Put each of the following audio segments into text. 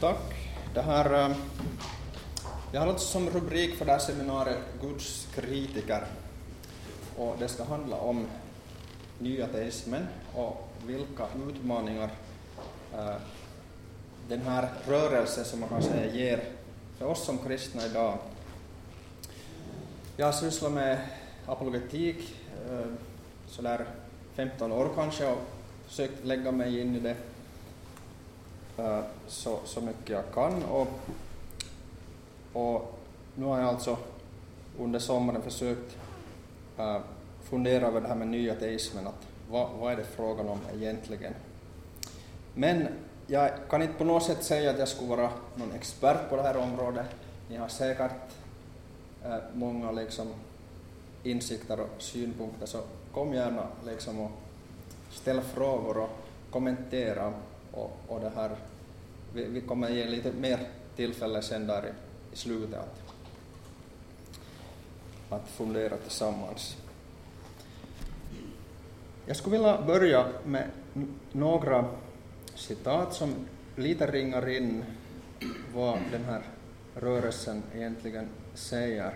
Tack. Det här, jag har alltså som rubrik för det här seminariet Guds kritiker. Och det ska handla om nyateismen och vilka utmaningar eh, den här rörelsen, som man kan säga, ger för oss som kristna idag. Jag har sysslat med apologetik eh, sådär 15 år kanske och försökt lägga mig in i det så, så mycket jag kan. Och, och nu har jag alltså under sommaren försökt äh, fundera över det här med nyateismen, att vad, vad är det frågan om egentligen? Men jag kan inte på något sätt säga att jag skulle vara någon expert på det här området. Ni har säkert äh, många liksom insikter och synpunkter, så kom gärna liksom och ställ frågor och kommentera och, och det här. Vi, vi kommer ge lite mer tillfälle sen där i, i slutet att, att fundera tillsammans. Jag skulle vilja börja med några citat som lite ringar in vad den här rörelsen egentligen säger.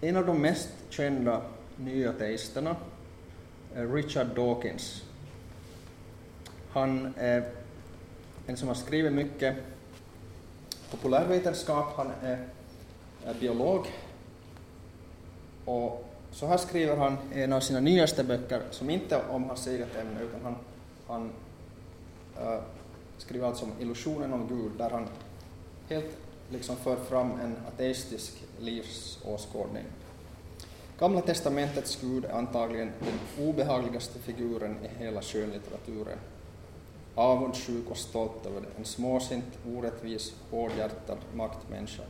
En av de mest kända nyateisterna är Richard Dawkins. Han är en som har skrivit mycket populärvetenskap, han är, är biolog. Och så här skriver han i en av sina nyaste böcker, som inte är om hans eget ämne, utan han, han äh, skriver alltså om illusionen om Gud, där han helt liksom för fram en ateistisk livsåskådning. Gamla testamentets Gud är antagligen den obehagligaste figuren i hela skönlitteraturen. Avundsjuk och stolt över det, en småsint, orättvis, hårdhjärtad maktmänniska.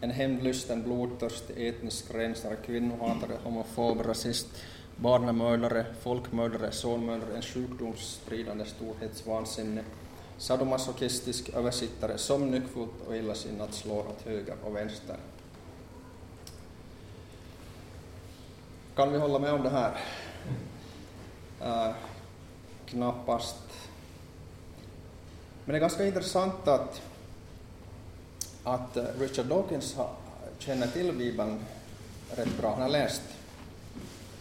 En hämndlysten, blodtörstig, etnisk rensare, kvinnohatare, homofob, rasist, barnamördare, folkmördare, sonmördare, en sjukdomsspridande storhetsvansinne, sadomasochistisk översittare som nyckfullt och illasinnat slår åt höger och vänster. Kan vi hålla med om det här? Uh, knappast. Men det är ganska intressant att, att eh, Richard Dawkins känner till Bibeln rätt bra. Han har läst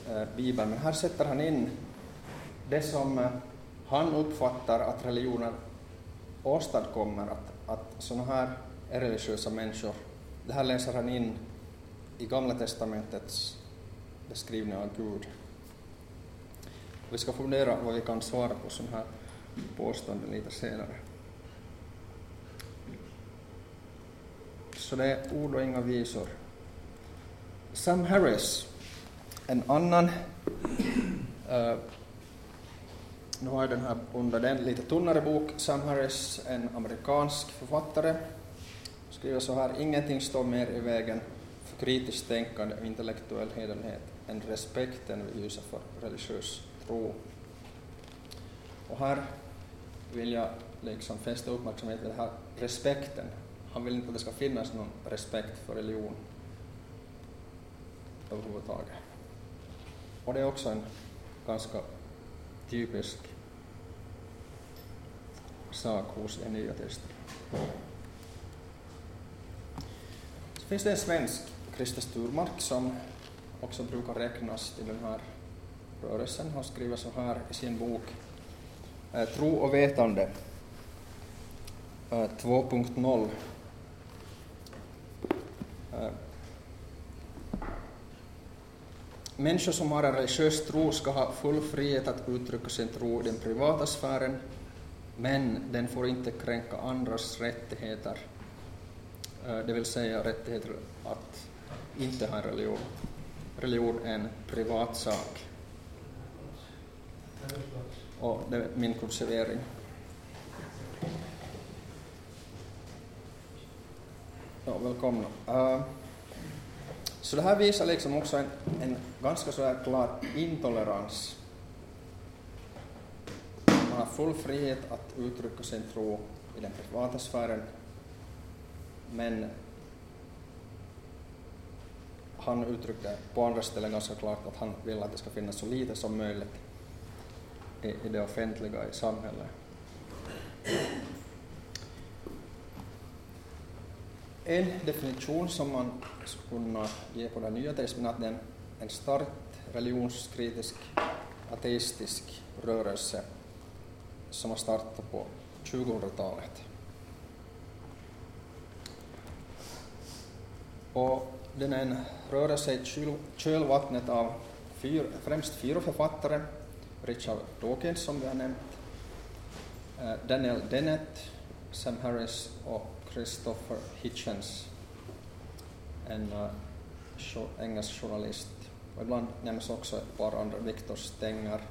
eh, Bibeln, men här sätter han in det som eh, han uppfattar att religionen åstadkommer, att, att sådana här religiösa människor, det här läser han in i Gamla testamentets beskrivning av Gud. Vi ska fundera vad vi kan svara på sådana här påståenden lite senare. Så det är ord och inga visor. Sam Harris, en annan uh, nu har jag den här under den lite tunnare bok, Sam Harris, en amerikansk författare, skriver så här, ingenting står mer i vägen för kritiskt tänkande och intellektuell hederlighet än respekten vi hyser för religiös tro. Och här vill jag liksom fästa uppmärksamhet vid den här respekten. Han vill inte att det ska finnas någon respekt för religion överhuvudtaget. Och det är också en ganska typisk sak hos en nya tester. Så finns det en svensk, Christer Sturmark, som också brukar räknas till den här rörelsen. Han skriver så här i sin bok eh, Tro och vetande eh, 2.0. Eh, Människor som har en religiös tro ska ha full frihet att uttrycka sin tro i den privata sfären, men den får inte kränka andras rättigheter, det vill säga rättigheter att inte ha en religion religion är en privatsak. Och det är min kursivering. Ja, välkomna. Uh, så det här visar liksom också en, en ganska så här klar intolerans. Man har full frihet att uttrycka sin tro i den privata sfären, men han uttryckte på andra ställen ganska klart att han vill att det ska finnas så lite som möjligt i, i det offentliga i samhället. En definition som man skulle kunna ge på den nya teismen är att den är en starkt religionskritisk ateistisk rörelse som har startat på 2000-talet. Och den är en rörelse i kölvattnet av fyr, främst fyra författare. Richard Dawkins som vi har nämnt, eh, Daniel Dennett, Sam Harris och Christopher Hitchens, en eh, engelsk journalist. Och ibland nämns också ett par andra, Victor Stenger,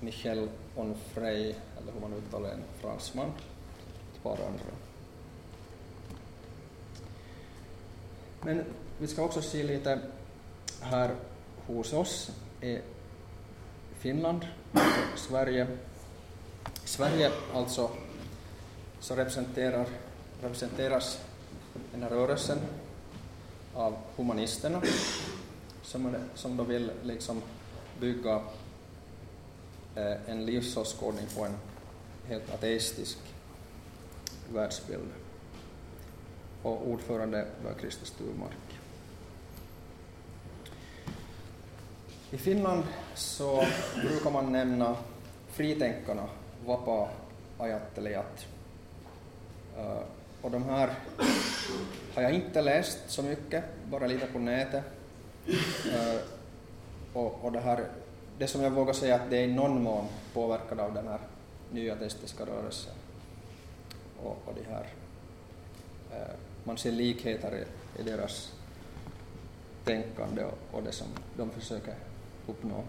Michel Onfray, eller hur man uttalar en fransman, ett par andra. Men vi ska också se lite här hos oss. Eh, Finland, Sverige. Sverige alltså så representerar, representeras den här rörelsen av humanisterna som, som då vill liksom bygga eh, en livsåskådning på en helt ateistisk världsbild. Och ordförande var Christer Sturmark. I Finland så brukar man nämna fritänkarna Vapa Ajattelijat. Eh, och de här har jag inte läst så mycket, bara lite på nätet. Eh, och, och det, här, det som jag vågar säga att det är i någon mån påverkad av den här nya testiska rörelsen och, och de här, eh, man ser likheter i, i deras tänkande och, och det som de försöker uppnå.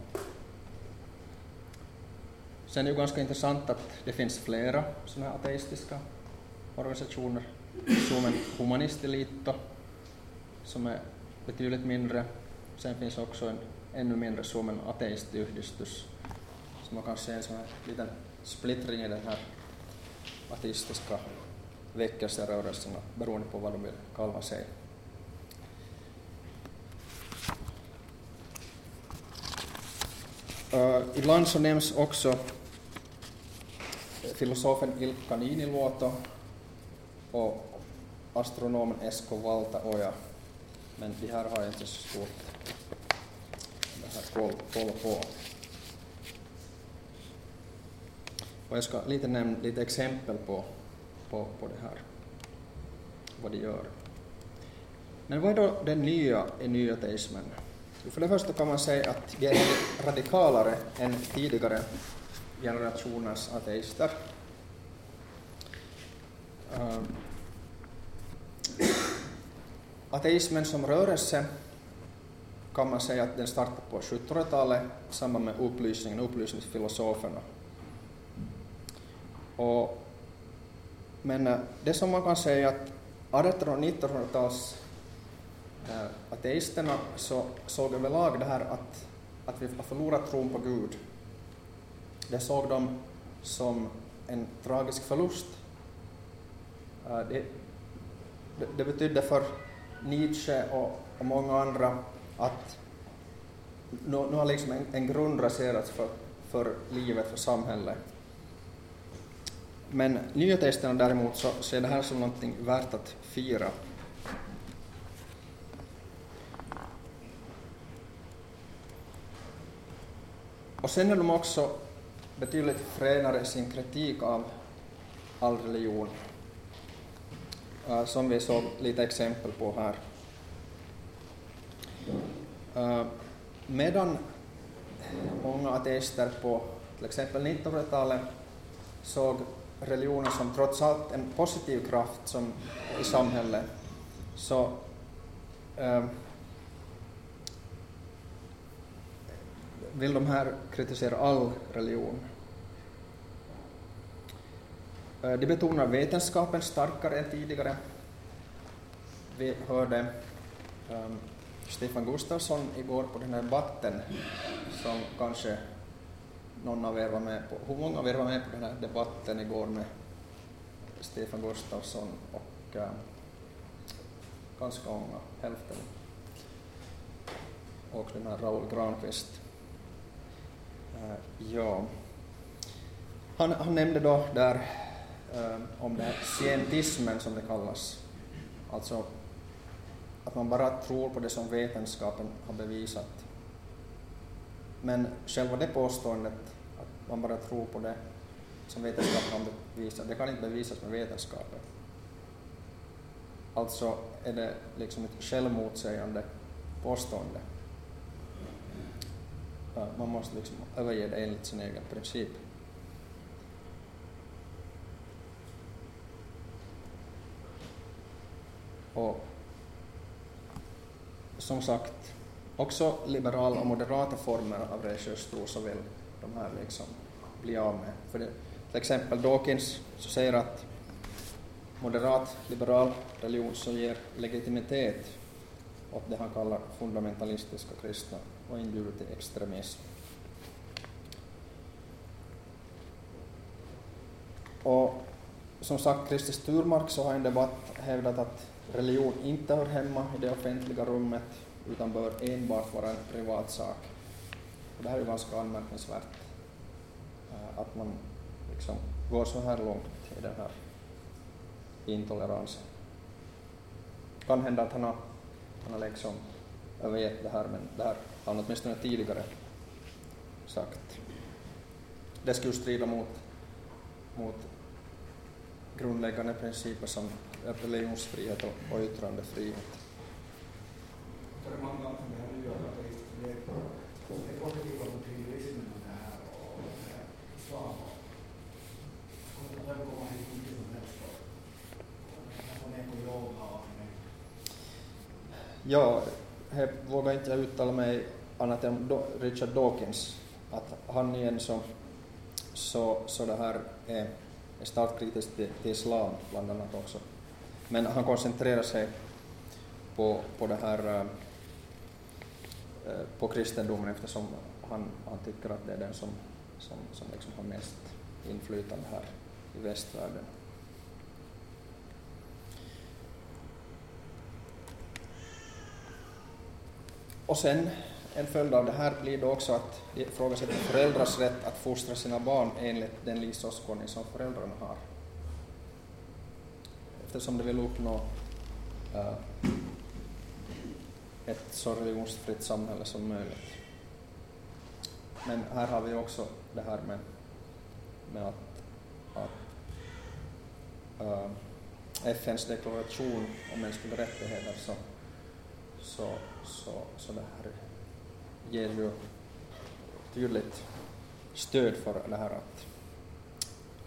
Sen är det ju ganska intressant att det finns flera sådana här ateistiska organisationer. Suomen Humanistilito som är betydligt mindre. Sen finns också en ännu mindre Suomen ateistyhdistys, som man kan se en sån här liten splittring i den här ateistiska väckelserörelsen beroende på vad de vill kalla sig. Uh, ibland så nämns också eh, filosofen Ilkka Niiniluoto och astronomen Esko Valtaoja, men de här har jag inte så stort det här koll, koll på. Och jag ska lite nämna lite exempel på, på, på det här, vad de gör. Men vad är då den nya i nyateismen? För det första kan man säga att de är radikalare än tidigare generationers ateister. Uh, ateismen som rörelse kan man säga att den startade på 1700-talet i samband med upplysningen, upplysningsfilosoferna. Och, men eh, det som man kan säga att 1800 och 1900-tals Eh, ateisterna så såg överlag det här att, att vi har förlorat tron på Gud. Det såg de som en tragisk förlust. Eh, det, det, det betydde för Nietzsche och, och många andra att nu, nu har liksom en, en grund raserats för, för livet, för samhället. Men nya däremot så ser det här som någonting värt att fira. Och sen är de också betydligt fränare i sin kritik av all religion, uh, som vi såg lite exempel på här. Uh, medan många ateister på till exempel 1900-talet såg religionen som trots allt en positiv kraft som i samhället, så uh, vill de här kritisera all religion. Eh, de betonar vetenskapen starkare än tidigare. Vi hörde um, Stefan Gustafsson igår på den här debatten som kanske någon av er var med på. Hur många av er var med på den här debatten igår med Stefan Gustafsson och um, ganska många, hälften. Och den här Raoul Granqvist. Eh, ja. Han, han nämnde då där eh, om den scientismen som det kallas, alltså att man bara tror på det som vetenskapen har bevisat. Men själva det påståendet, att man bara tror på det som vetenskapen har bevisat, det kan inte bevisas med vetenskapen. Alltså är det liksom ett självmotsägande påstående. Äh, man måste liksom överge det enligt sin egen princip. Och som sagt, också liberala och moderata former av religiös tro så vill de här liksom bli av med. För det, till exempel Dawkins så säger att moderat liberal religion som ger legitimitet åt det han kallar fundamentalistiska kristna och inbjuder till extremism. Och som sagt, Christer Sturmark så har i en debatt hävdat att religion inte hör hemma i det offentliga rummet utan bör enbart vara en privat sak. Och det här är ju ganska anmärkningsvärt, eh, att man liksom går så här långt i den här intoleransen. Kan hända att han har, han har liksom övergett det här, men det här han åtminstone tidigare sagt. Det skulle strida mot, mot grundläggande principer som religionsfrihet och, och yttrandefrihet. Ja, här vågar inte jag uttala mig annat än Richard Dawkins, att han igen så, så, så det här är, är starkt kritisk till, till islam bland annat också. Men han koncentrerar sig på, på det här äh, på kristendomen eftersom han, han tycker att det är den som, som, som liksom har mest inflytande här i västvärlden. Och sen en följd av det här blir då också att ifrågasätta föräldrars rätt att fostra sina barn enligt den livsåskådning som föräldrarna har. Eftersom de vill uppnå uh, ett så religionsfritt samhälle som möjligt. Men här har vi också det här med, med att, att eh, uh, FNs deklaration om mänskliga rättigheter så, så, så, så det här ger ju tydligt stöd för det här att,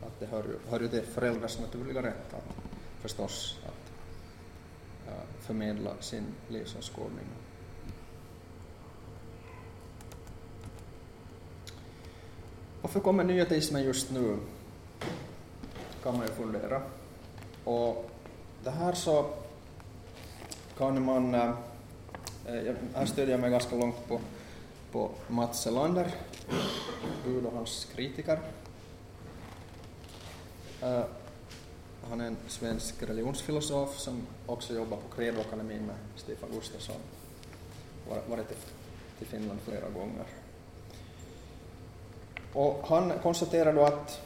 att det hör ju, hör ju till föräldrars naturliga rätt att förstås att äh, förmedla sin livsåskådning. Varför kommer nya teismen just nu? kan man ju fundera. Och det här så kan man, äh, Eh, här stödjer jag mig ganska långt på, på Mats Selander, Gud och hans kritiker. Uh, han är en svensk religionsfilosof som också jobbar på Credoakademin med Stefan Gustafsson. Varit till Finland flera gånger. Och han konstaterar då att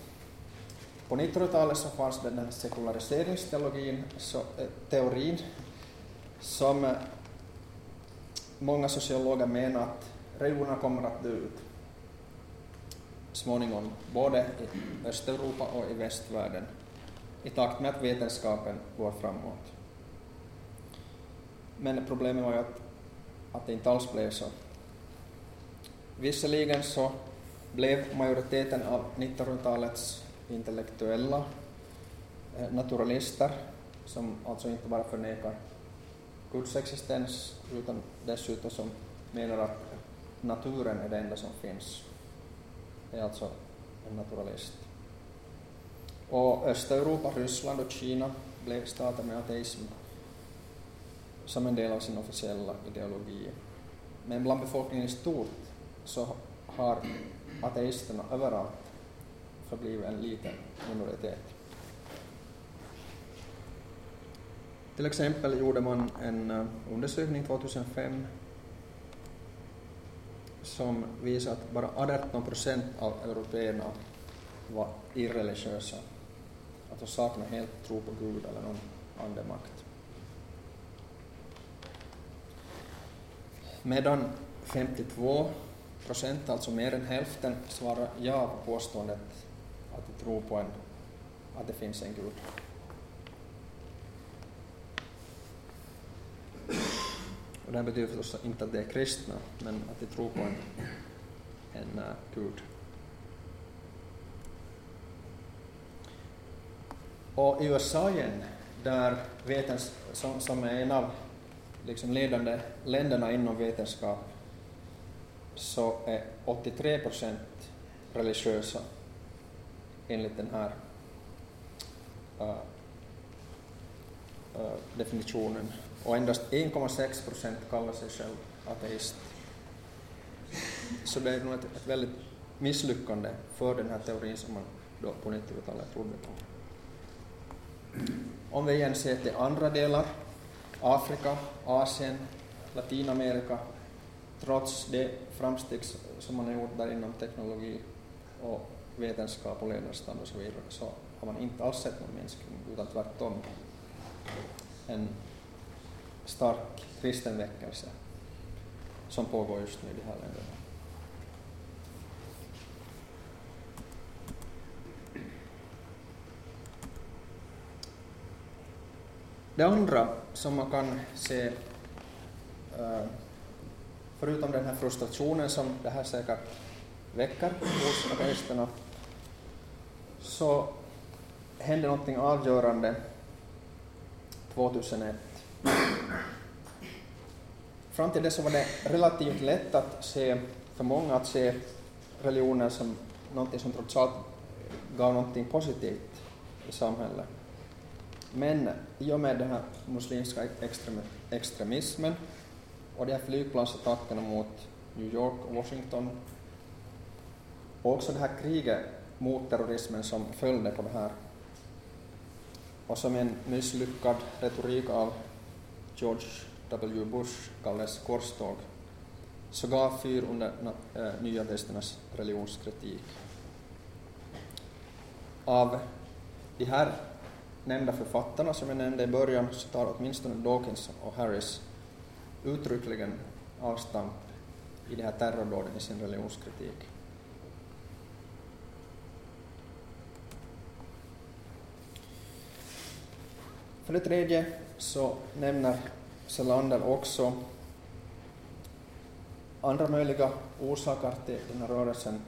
på 1900-talet så fanns den här sekulariseringsteologin, så, eh, teorin, som eh, många sociologer menar att religionerna kommer att dö ut småningom, både i Östeuropa och i västvärlden, i takt med att vetenskapen går framåt. Men problemet var ju att, att det inte alls blev så. Visserligen så blev majoriteten av 1900-talets intellektuella eh, naturalister, som alltså inte bara förnekar Guds existens, utan dessutom som menar att naturen är det enda som finns. Det är alltså en naturalist. Och Östeuropa, Ryssland och Kina blev stater med ateism som en del av sin officiella ideologi. Men bland befolkningen i stort så har ateisterna överallt förblivit en liten minoritet. Till exempel gjorde man en eh, undersökning 2005 som visar att bara 18 procent av européerna var irreligiösa. Att de saknar helt tro på Gud eller någon andemakt. Medan 52 procent, alltså mer än hälften, svarar ja på påståendet att de tror på en, att det finns en Gud. Och det här betyder förstås inte att de är kristna, men att de tror på en, en uh, Gud. Och i USA igen, där vetens, som, som är en av liksom ledande länderna inom vetenskap, så är 83 procent religiösa enligt den här uh, uh, definitionen och endast 1,6 procent kallar sig själv ateist. Så det är nog ett, ett väldigt misslyckande för den här teorin som man då på 90-talet trodde på. Om vi igen ser till andra delar, Afrika, Asien, Latinamerika, trots de framsteg som man har gjort där inom teknologi och vetenskap och levnadsstandard och så vidare, så har man inte alls sett någon minskning, utan tvärtom en stark kristen väckelse som pågår just nu i de här länderna. Det andra som man kan se, eh, förutom den här frustrationen som det här säkert väcker hos ateisterna, så hände någonting avgörande 2001. Fram till det så var det relativt lätt att se, för många att se religionen som någonting som trots allt gav någonting positivt i samhället. Men i och med den här muslimska extremismen och de här flygplansattackerna mot New York och Washington och också det här kriget mot terrorismen som följde på det här och som en misslyckad retorik av George W. Bush kallades korståg, så gav fyr under äh, Nya Testernas religionskritik. Av de här nämnda författarna som jag nämnde i början så tar åtminstone Dawkins och Harris uttryckligen avstamp i de här terrordåden i sin religionskritik. För det tredje så nämner Selander också andra möjliga orsaker till den här rörelsen,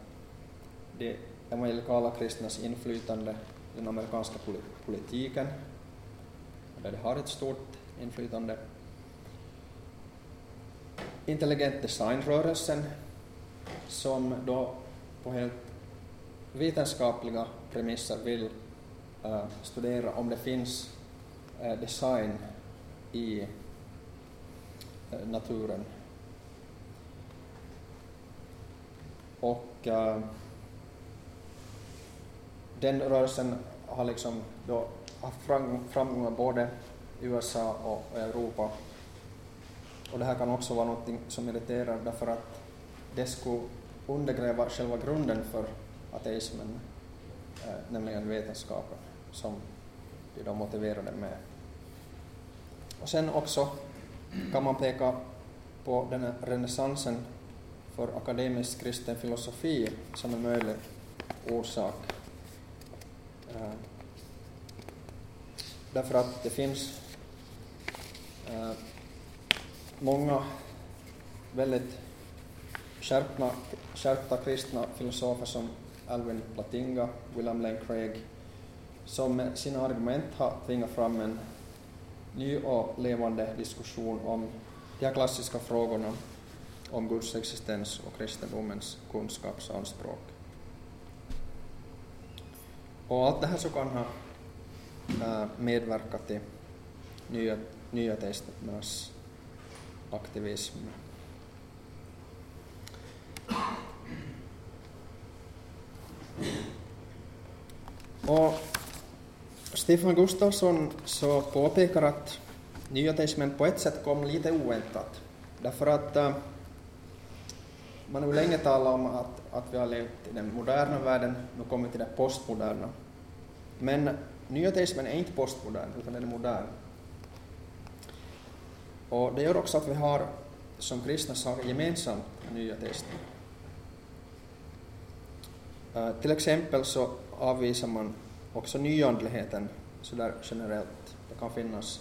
de evangelikala kristnas inflytande i den amerikanska politiken, där de har ett stort inflytande. Intelligent designrörelsen, som då på helt vetenskapliga premisser vill uh, studera om det finns Eh, design i eh, naturen. Och eh, den rörelsen har liksom då haft framgångar både i USA och Europa. Och det här kan också vara något som irriterar därför att det skulle undergräva själva grunden för ateismen, nämligen vetenskapen, som de motiverade med. Och sen också kan man peka på den här renässansen för akademisk kristen filosofi som en möjlig orsak eh, därför att det finns eh, många väldigt skärpta, skärpta kristna filosofer som Alvin Platinga, William Lane Craig, som med sina argument har tvingat fram en ny och levande diskussion om de här klassiska frågorna om Guds existens och kristendomens kunskapsanspråk. Och allt det här så kan ha äh, medverkat till nya, nya testernas aktivism. Och Stefan Gustafsson så påpekar att nya nyateismen på ett sätt kom lite oväntat. Därför att eh, man har ju länge talat om att, att vi har levt i den moderna världen, nu kommer vi till det postmoderna. Men nya teismen är inte postmodern, utan den är modern. Och det gör också att vi har som kristna saker gemensamt med nya teismen. Uh, eh, till exempel så avvisar man också nyandligheten sådär generellt. Det kan finnas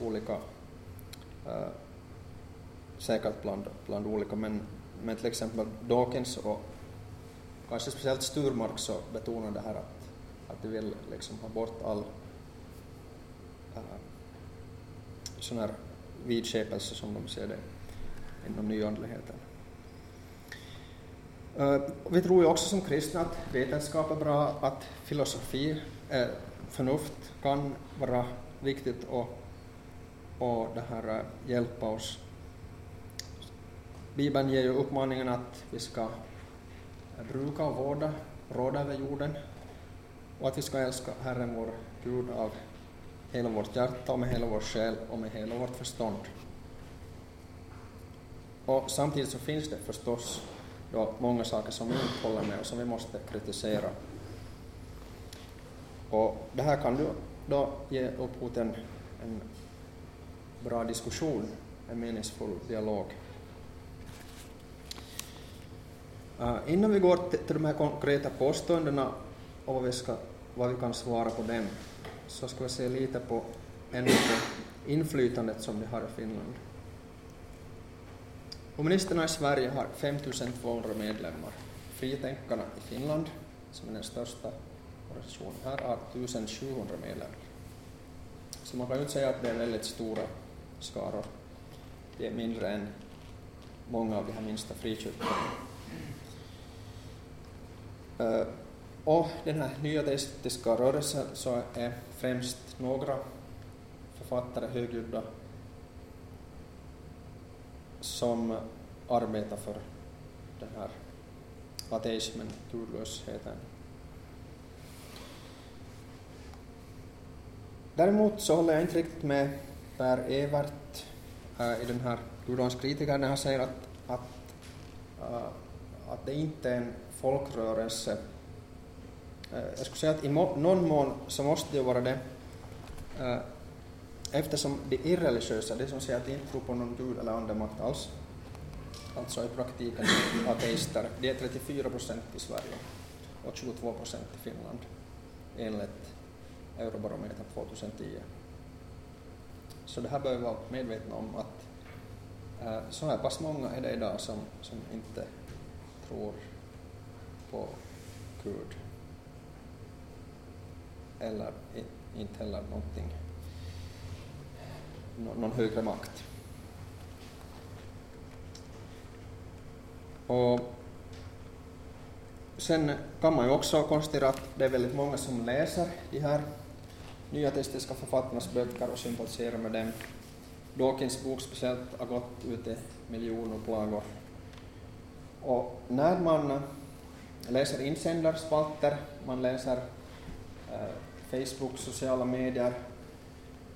olika, äh, säkert bland, bland olika, men, men till exempel Dawkins och kanske speciellt Sturmark så betonar det här att, att de vill liksom ha bort all äh, sån här vidskepelse som de ser det inom nyandligheten. Uh, vi tror ju också som kristna att vetenskap är bra, att filosofi, eh, förnuft kan vara viktigt och, och det här eh, hjälpa oss. Bibeln ger ju uppmaningen att vi ska eh, bruka och vårda, råda över jorden och att vi ska älska Herren vår Gud av hela vårt hjärta och med hela vår själ och med hela vårt förstånd. Och samtidigt så finns det förstås då många saker som vi inte håller med och som vi måste kritisera. Och det här kan du då ge upphov till en, en bra diskussion, en meningsfull dialog. Uh, innan vi går till, till de här konkreta påståendena och vad vi, ska, vad vi kan svara på dem, så ska vi se lite på, ännu på inflytandet som de har i Finland. Kommunisterna i Sverige har 5200 medlemmar. Fritänkarna i Finland, som är den största organisation. här, har 1700 medlemmar. Så man kan ju inte säga att det är väldigt stora skaror. Det är mindre än många av de här minsta frikyrkorna. Uh, och den här nya teistiska rörelsen så är främst några författare högljudda som arbetar för den här ateismen, gudlösheten. Däremot så håller jag inte riktigt med Per Evert äh, i den här Gudons kritiker när han säger att, att, äh, att det inte är en folkrörelse. Äh, jag skulle säga att i må, någon mån så måste det vara det äh, eftersom de irreligiösa, de som säger att de inte tror på någon gud eller andemakt alls, alltså i praktiken ateister, de är 34 procent i Sverige och 22 procent i Finland enligt Eurobarometern 2010. Så det här bör vi vara medvetna om att eh, så här pass många är det idag som, som inte tror på Gud eller inte heller någonting någon högre makt. Och sen kan man ju också konstatera att det är väldigt många som läser de här nya testiska författarnas böcker och sympatiserar med dem. Dawkins bok speciellt har gått ut i miljonupplagor. Och när man eh, läser insändarspalter, man läser eh, Facebook, sociala medier,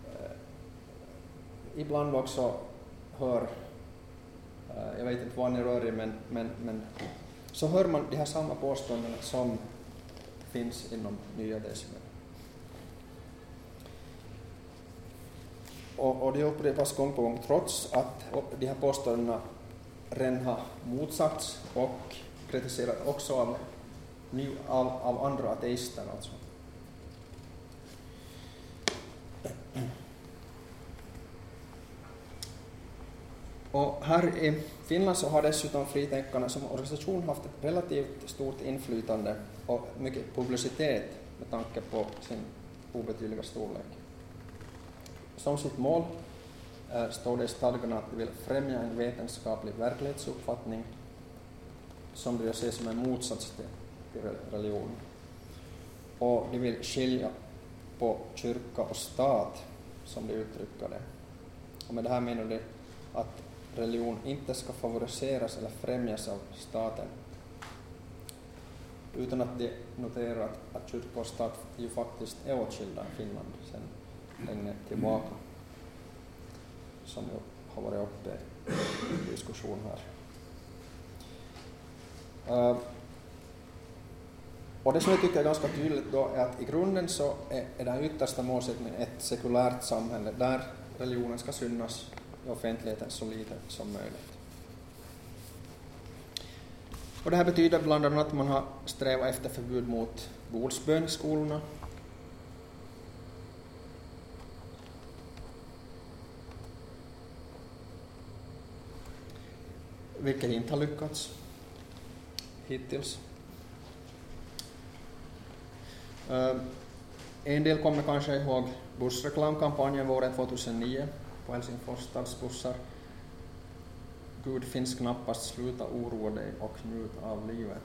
eh, ibland också hör, eh, jag vet inte vad ni rör er men, men, men så hör man de här samma påståendena som finns inom nya decimer. Och, och det upprepas gång på gång trots att de här påståendena redan har motsagts och kritiserats också av, av, av andra ateister. Alltså. Och här i Finland så har dessutom Fritänkarna som organisation haft ett relativt stort inflytande och mycket publicitet med tanke på sin obetydliga storlek. Som sitt mål eh, står det i stadgarna att de vill främja en vetenskaplig verklighetsuppfattning som de ser som en motsats till, till religion. Och de vill skilja på kyrka och stat, som de uttrycker det. Och med det här menar de att religion inte ska favoriseras eller främjas av staten utan att de noterar att, att kyrka och stat ju faktiskt är åtskilda i Finland sedan länge eh, tillbaka, som ju har varit uppe i diskussion här. Uh, och det som jag tycker är ganska tydligt då är att i grunden så är, är den yttersta målsättningen ett sekulärt samhälle där religionen ska synas i offentligheten så lite som möjligt. Och det här betyder bland annat att man har strävat efter förbud mot bordsbön i skolorna. Vilket inte har lyckats hittills. Eh, en del kommer kanske ihåg bussreklamkampanjen våren 2009 på Helsingfors stadsbussar. Gud finns knappast, sluta oroa dig och njut av livet.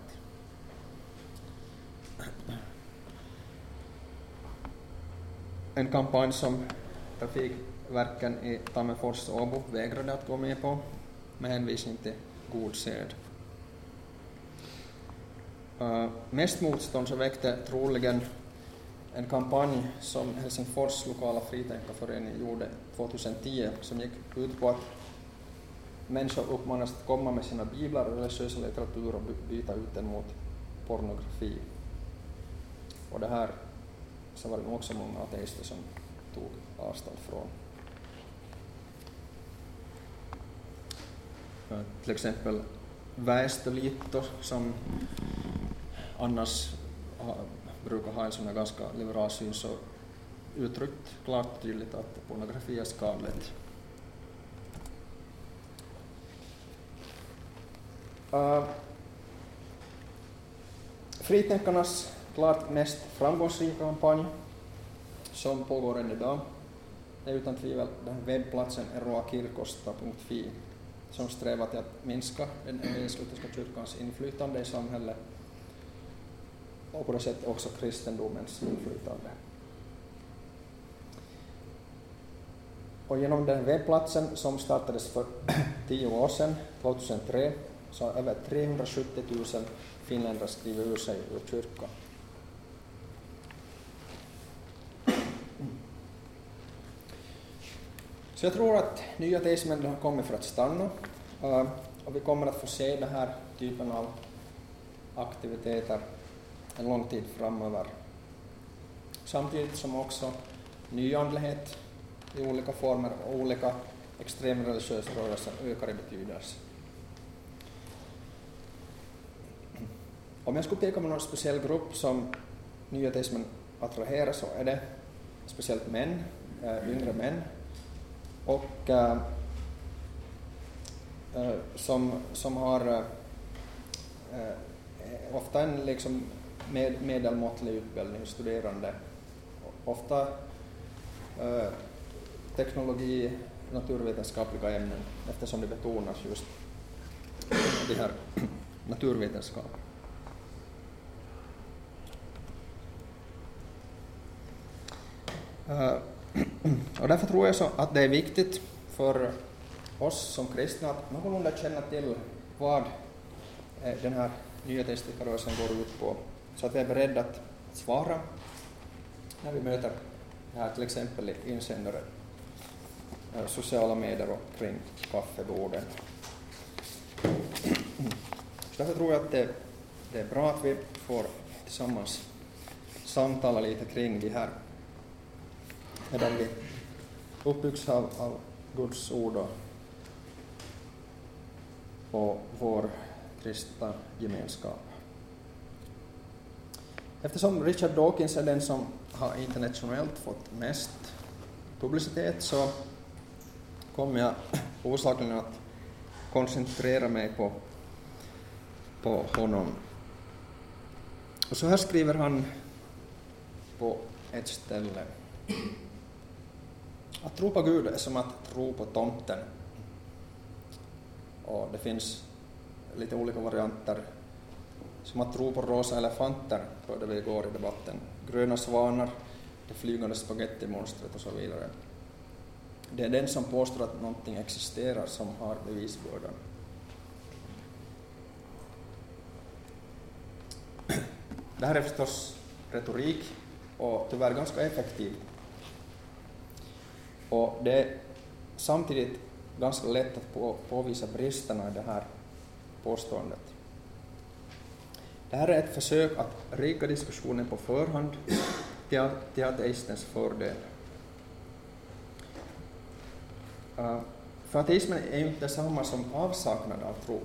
En kampanj som trafikverken i Tammerfors och Åbo vägrade att gå med på med hänvisning till god sed. Uh, mest motstånd så väckte troligen en kampanj som Helsingfors lokala fritänkarförening gjorde 2010 som gick ut på att människor uppmanas att komma med sina biblar och religiösa litteratur och byta ut den mot pornografi. Och det här så var det nog också många ateister som tog avstånd från. Till exempel Väestöliitto som annars brukar ha en sån här ganska liberal syn så uttryckt klart och tydligt att pornografi är skadligt. Uh, Fritänkarnas klart mest framgångsrika kampanj som pågår än idag är utan tvivel den webbplatsen eroakirkosta.fi som strävar till att minska den evangelisk-lutherska kyrkans inflytande i samhället och på det sättet också kristendomens inflytande. Och genom den webbplatsen som startades för tio år sedan, 2003, så har över 370 000 finländare skrivit ur sig ur kyrkan. Så jag tror att nya teismen har kommit för att stanna eh, och vi kommer att få se den här typen av aktiviteter en lång tid framöver. Samtidigt som också nyandlighet i olika former och olika extremreligiösa rörelser ökar i betydelse. Om jag skulle peka på någon speciell grupp som nyateismen attraherar så är det speciellt män, äh, yngre män, och äh, som, som har eh, ofta en liksom med, medelmåttlig utbildning, studerande, ofta äh, teknologi, naturvetenskapliga ämnen, eftersom det betonas just de här naturvetenskap. Uh, och därför tror jag så att det är viktigt för oss som kristna att någorlunda känna till vad eh, den här nya testikarrörelsen går ut på så att vi är beredda att svara när vi möter det här till exempel i insändare, eh, sociala medier och kring kaffeborden. Därför tror jag att det, det är bra att vi får tillsammans samtala lite kring de här, medan vi uppbyggs av, av Guds ord och, och vår kristna gemenskap. Eftersom Richard Dawkins är den som har internationellt fått mest publicitet så kommer jag osakligen att koncentrera mig på, på honom. Och så här skriver han på ett ställe. Att tro på Gud är som att tro på tomten. Och det finns lite olika varianter som att tro på rosa elefanter, hörde vi igår i debatten, gröna svanar, det flygande spagettimonstret och så vidare. Det är den som påstår att någonting existerar som har bevisbördan. Det här är förstås retorik och tyvärr ganska effektiv. Och det är samtidigt ganska lätt att påvisa bristerna i det här påståendet. Det här är ett försök att rika diskussionen på förhand till, till ateistens fördel. Uh, för ateismen är ju inte detsamma som avsaknad av tro.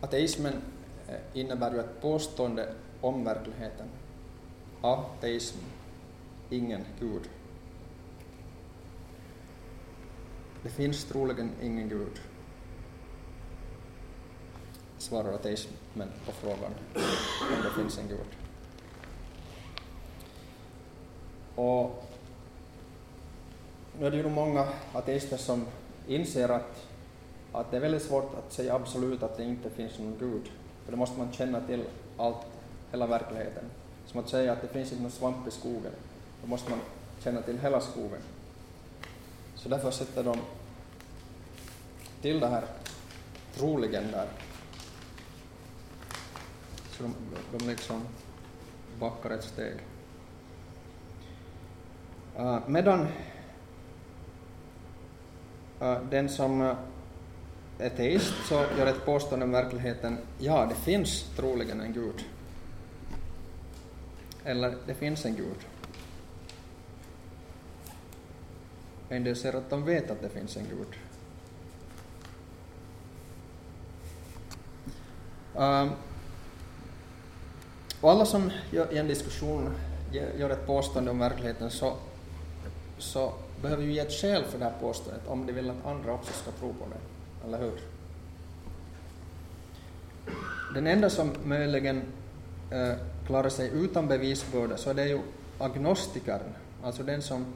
Ateismen eh, innebär ju ett påstående om verkligheten. Ateism, ingen Gud. Det finns troligen ingen Gud, svarar ateismen på frågan om det finns en Gud. Och nu är det ju många ateister som inser att, att det är väldigt svårt att säga absolut att det inte finns någon Gud. För då måste man känna till allt, hela verkligheten. Som att säga att det finns inte någon svamp i skogen. Då måste man känna till hela skogen. Så därför sätter de till det här troligen där. Så de, de liksom backar ett steg. Uh, medan uh, den som uh, är teist så gör ett påstående om verkligheten, ja, det finns troligen en gud. Eller, det finns en gud. En del säger att de vet att det finns en gud. Um, och alla som i en diskussion gör ett påstående om verkligheten så, så behöver ju ge ett skäl för det här påståendet om de vill att andra också ska tro på det, eller hur? Den enda som möjligen eh, klarar sig utan bevisbörda så är det ju agnostikern, alltså den som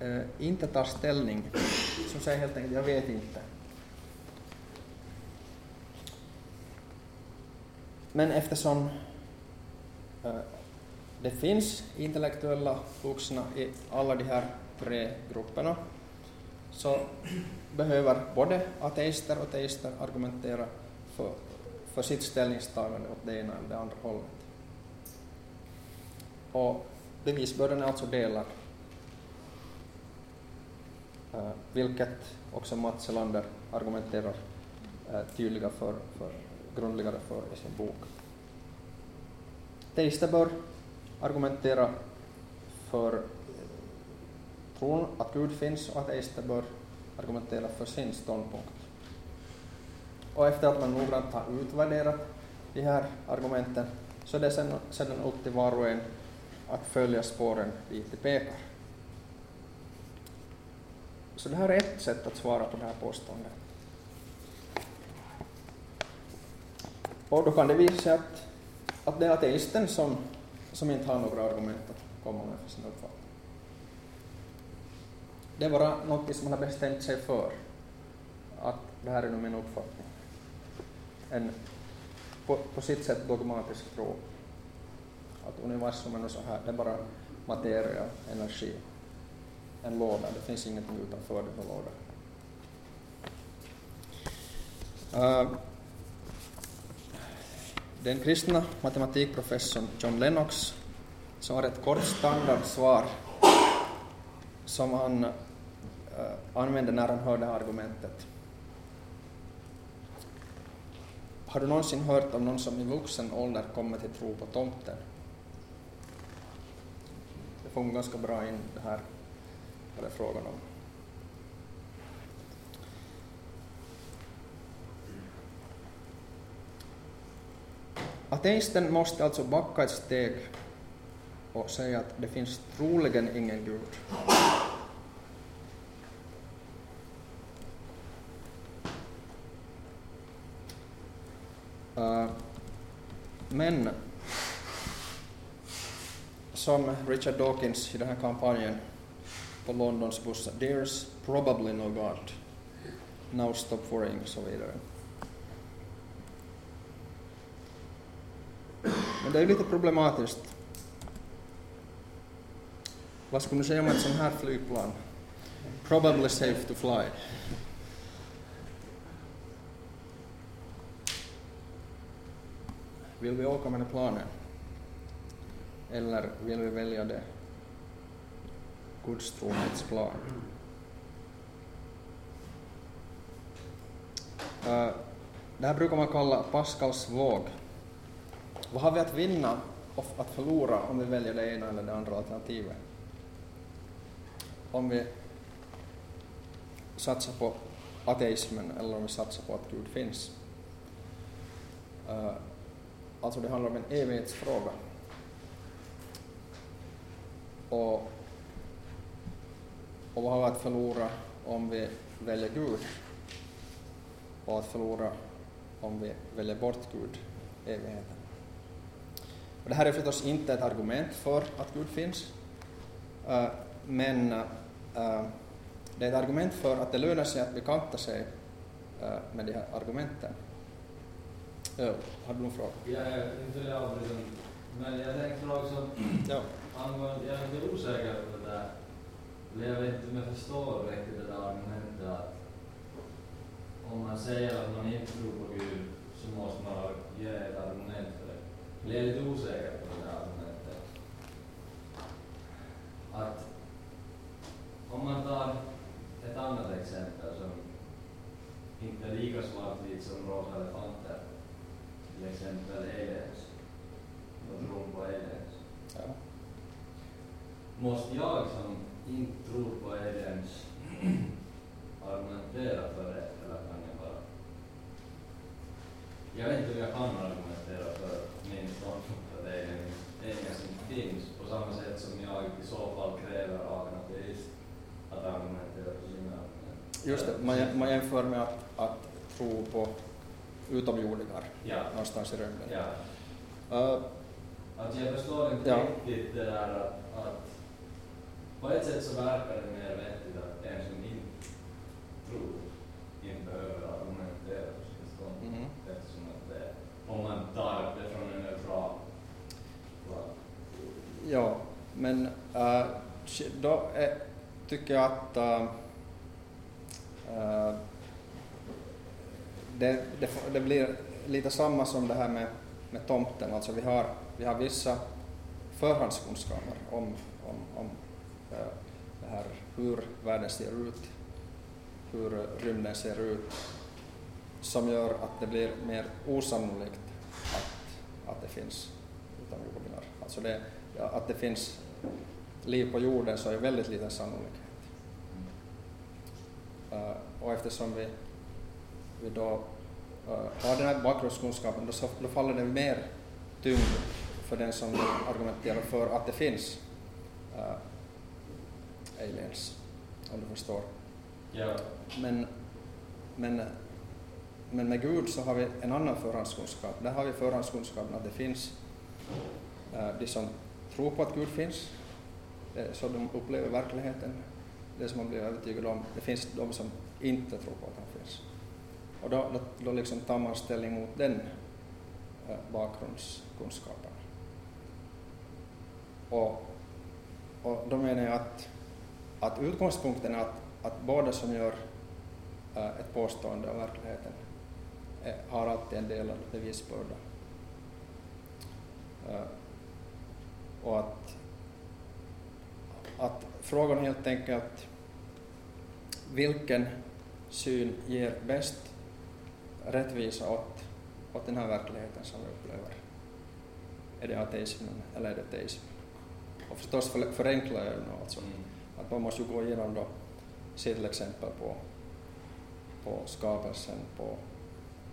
eh, inte tar ställning, som säger helt enkelt ”jag vet inte”. Men eftersom eh, det finns intellektuella vuxna i alla de här tre grupperna så behöver både ateister och teister argumentera för, för sitt ställningstagande åt det ena eller det andra hållet. Och bevisbördan är alltså delad, eh, vilket också Mats Selander argumenterar eh, tydliga för, för grundligare för i sin bok. Teister bör argumentera för eh, tron att Gud finns och att ateister bör argumentera för sin ståndpunkt. Och efter att man noggrant har utvärderat de här argumenten så är det sedan, sedan upp till var och en att följa spåren dit de pekar. Så det här är ett sätt att svara på det här påståendet. Och då kan det visa sig att, att det är ateisten som, som inte har några argument att komma med för sin uppfattning. Det är bara något som man har bestämt sig för, att det här är nu min uppfattning. En på, på sitt sätt dogmatisk tro. Att universum är så här, det är bara materia, energi, en låda, det finns ingenting utanför den lådan. Uh, den kristna matematikprofessorn John Lennox, som har ett kort standardsvar som han eh, äh, använde när han hörde argumentet. Har du någonsin hört om någon som i vuxen ålder kommer till tro på tomten? Det får ganska bra in det här, vad det är frågan om. Ateisten måste alltså backa ett steg och säga att det finns troligen ingen Gud. Eh, men som Richard Dawkins i den här kampanjen på Londons bussar, there's probably no God. Now stop worrying och så vidare. Men det är lite problematiskt. Vad skulle du säga om ett sånt här flygplan? Probably safe to fly. Vill vi åka med det planet? Eller vill vi välja det gudstromhetsplan? Uh, eh, det här brukar man kalla Pascals våg. Vad har vi att vinna och att förlora om vi väljer det ena eller det andra alternativet? Om vi satsar på ateismen eller om vi satsar på att Gud finns. Uh, alltså det handlar om en evighetsfråga. Och, och vad har vi att förlora om vi väljer Gud? Och att förlora om vi väljer bort Gud, evigheten. Och det här är förstås inte ett argument för att Gud finns, uh, men uh, det är ett argument för att det lönar sig att bekanta sig uh, med de här argumenten. Uh, har du någon fråga? Jag inte avbryta, men jag tänkte också ja. angående, jag är lite osäker på det där, eller jag vet inte om jag förstår riktigt det där argumentet att om man säger att man inte tror på Gud så måste man ge ett argument osäker på det där argumentet. Att om man tar ett annat exempel som inte är lika svartvitt som rosa elefanter, till exempel aliens, och tron på aliens. Ja. Måste jag som inte tror på aliens argumentera för det, eller kan jag bara... Jag vet inte om jag kan argumentera för min ståndpunkt att aliens, aliens inte finns, på samma sätt som jag i så fall kräver av en ateist att sina argument. Just det, man, man jämför med att, att tro på utomjordingar ja. någonstans i rymden. Ja. Uh, alltså jag förstår inte ja. riktigt det där att, att på ett sätt så verkar det mer vettigt att en som inte tror inte behöver argumentera för sin ståndpunkt mm. eftersom att det, om man tar det från en neutral Ja, men äh, då är, tycker jag att äh, det, det, det, blir lite samma som det här med, med tomten, alltså vi har, vi har vissa förhandskunskaper om, om, om det här, hur världen ser ut, hur rymden ser ut, som gör att det blir mer osannolikt att, att det finns utomjordingar. Alltså det, att det finns liv på jorden så är väldigt liten sannolikhet. Uh, och eftersom vi, vi då uh, har den här bakgrundskunskapen då, så, då faller det mer tyngd för den som argumenterar för att det finns uh, aliens, om du förstår. Ja. Men, men, men med Gud så har vi en annan förhandskunskap. Där har vi förhandskunskapen att det finns de som tror på att Gud finns, eh, så de upplever verkligheten, det som man blir övertygad om. Det finns de som inte tror på att han finns. Och då, då, då liksom tar man ställning mot den eh, bakgrundskunskapen. Och, och då menar jag att, att utgångspunkten är att, att båda som gör eh, ett påstående om verkligheten har alltid en delad bevisbörda. Och att, att frågan helt enkelt vilken syn ger bäst rättvisa åt, åt den här verkligheten som vi upplever? Är det ateismen eller är det teismen? Och förstås för, förenklar jag nu alltså. Mm. Att man måste ju gå igenom då, se till exempel på, på skapelsen, på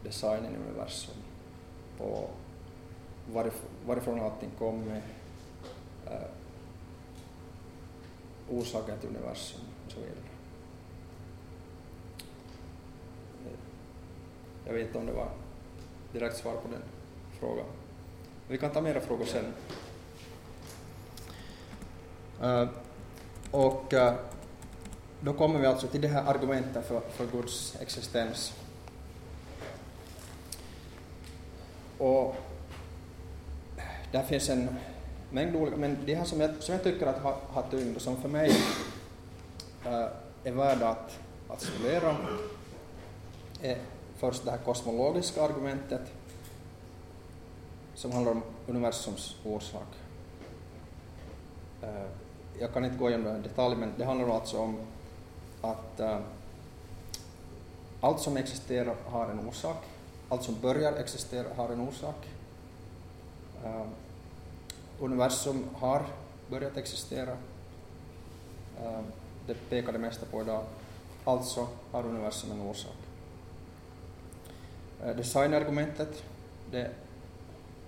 designen i universum, på varifrån, varifrån allting kommer, orsaken till universum och så vidare. Jag vet inte om det var direkt svar på den frågan. Vi kan ta mera frågor sen. Äh, uh, och uh, då kommer vi alltså till det här argumentet för, för Guds existens. Och där finns en mängd olika, men de här som jag, som jag tycker att har, har tyngd och som för mig äh, är värda att, att studera är eh, först det här kosmologiska argumentet som handlar om universums orsak. Äh, jag kan inte gå igenom det i detalj, men det handlar alltså om att äh, allt som existerar har en orsak allt som börjar existera har en orsak. Universum har börjat existera. Eh, det pekar det mesta på idag. Alltså har universum en orsak. Eh, designargumentet, det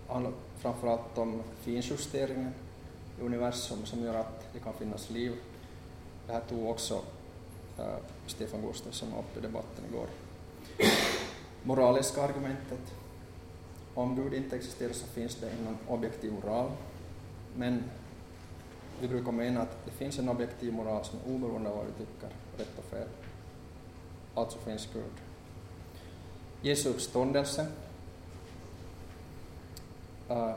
handlar framförallt om finjusteringen i universum som gör att det kan finnas liv. Det här tog också eh, Stefan Gustafsson upp i debatten igår. Moraliska argumentet. Om Gud inte existerar så finns det ingen objektiv moral. Men vi brukar mena att det finns en objektiv moral som är oberoende av vad vi tycker, rätt och fel. Alltså finns Gud. Jesu uppståndelse. Eh,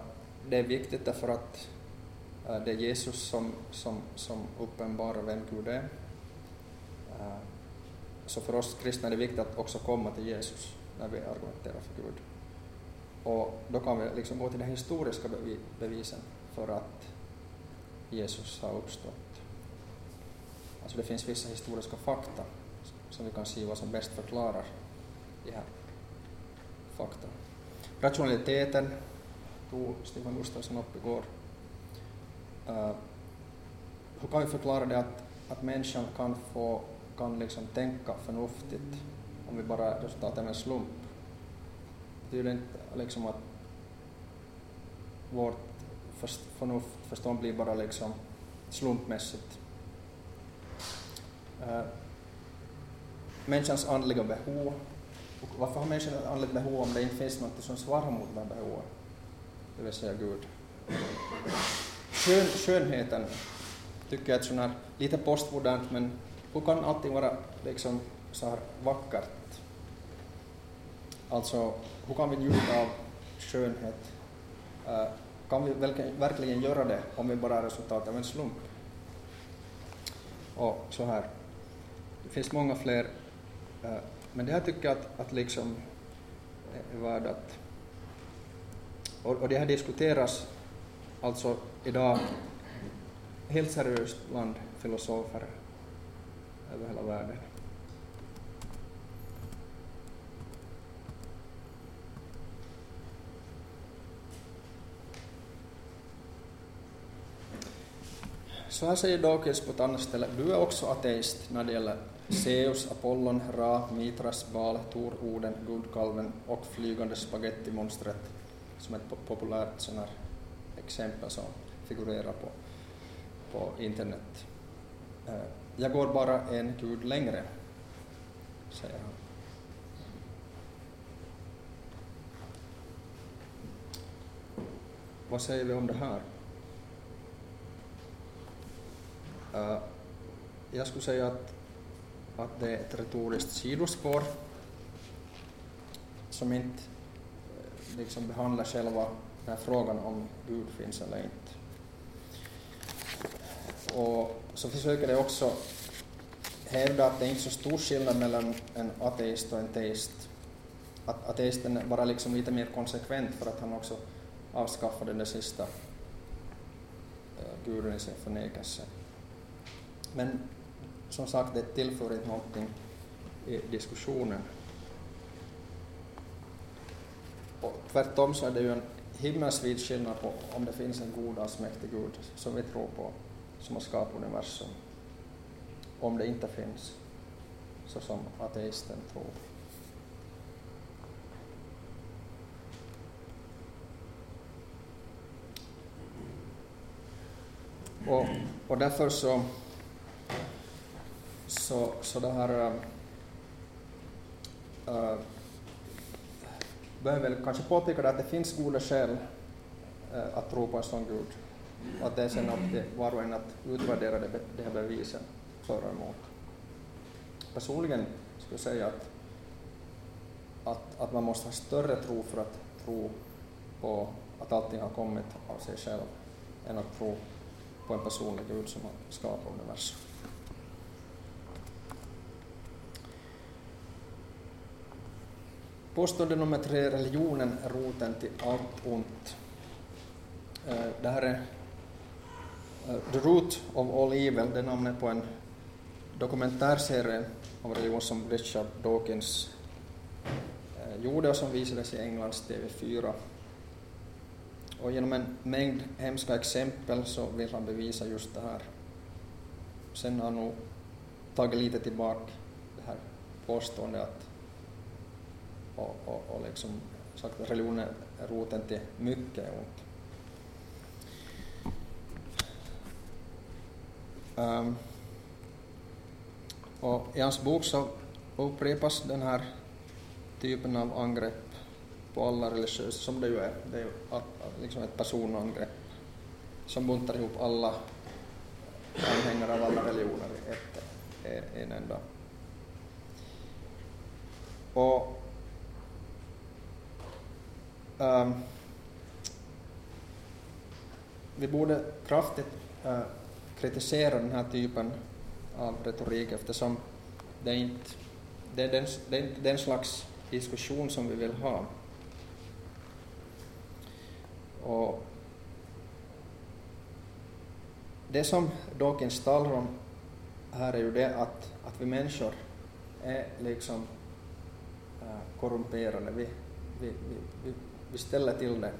det är viktigt därför att eh, det är Jesus som, som, som uppenbarar vem Gud är. Eh, så för oss kristna är det viktigt att också komma till Jesus när vi argumenterar för Gud. Och då kan vi liksom gå till de historiska bevisen för att Jesus har uppstått. Alltså det finns vissa historiska fakta som vi kan se vad som bäst förklarar de här fakta. Rationaliteten tog Stefan Gustafsson upp igår. Uh, hur kan vi förklara det att, att människan kan få kan liksom tänka förnuftigt om vi bara resultatet av en slump? Betyder inte liksom att vårt förnuft, förstånd blir bara liksom slumpmässigt. Uh, människans andliga behov. Och varför har människan ett andligt behov om det inte finns något som svarar mot det här behovet? Det vill säga Gud. Skön, skönheten tycker jag är här, lite postmodernt, men hur kan allting vara liksom så här vackert? Alltså, hur kan vi njuta av skönhet? Uh, kan vi verkligen göra det om vi bara är resultat av en slump? Och så här. Det finns många fler, eh, men det här tycker jag att, att liksom är värt att... Och, och det här diskuteras alltså idag helt seriöst bland filosofer över hela världen. Så här säger Dawkins på ett annat ställe, du är också ateist när det gäller Zeus, Apollon, Ra, Mitras, Baal, Tor, Oden, Guldkalven och flygande spagettimonstret som ett populärt sån här exempel som figurerar på, på internet. Eh, jag går bara en gud längre, säger han. Vad säger vi om det här? Uh, Äh, jag skulle säga att, att det är ett retoriskt sidospår som inte eh, liksom behandlar själva den här frågan om Gud finns eller inte. Och så försöker det också hävda att det inte är så stor skillnad mellan en ateist och en teist. Att ateisten är bara liksom lite mer konsekvent för att han också avskaffade den sista eh, guden i sin förnekelse. Men som sagt, det tillför inte någonting i diskussionen. Och tvärtom så är det ju en himmelsvid skillnad på om det finns en god allsmäktig Gud som vi tror på, som har skapat universum, om det inte finns, så som ateisten tror. Och, och därför så så, så det här äh, behöver väl kanske påpeka att det finns goda skäl äh, att tro på en sån Gud. Och att det är sen upp till var och en att utvärdera det, de här bevisen för och emot. Personligen skulle jag säga att, att, att man måste ha större tro för att tro på att allting har kommit av sig själv än att tro på en personlig Gud som har skapat universum. Påstående nummer tre, religionen är roten till allt ont. Eh, det här är eh, The Root of All Evil, det är namnet på en dokumentärserie om religion som Richard Dawkins eh, gjorde och som visades i Englands TV4. Och genom en mängd hemska exempel så vill han bevisa just det här. Sen har han nog tagit lite tillbaka det här påståendet att och, och, och liksom sagt att religionen är roten till mycket ont. Um, och I hans bok så upprepas den här typen av angrepp på alla religiösa, som det ju är. Det är ju liksom ett personangrepp som buntar ihop alla anhängare av alla religioner i en enda. Och um, vi borde kraftigt uh, kritisera den här typen av retorik eftersom det, inte, det, är den, det är inte den slags diskussion som vi vill ha. Och det som Dawkins talar om här är ju det att, att vi människor är liksom äh, korrumperade. Vi, vi, vi, vi, vi ställer till det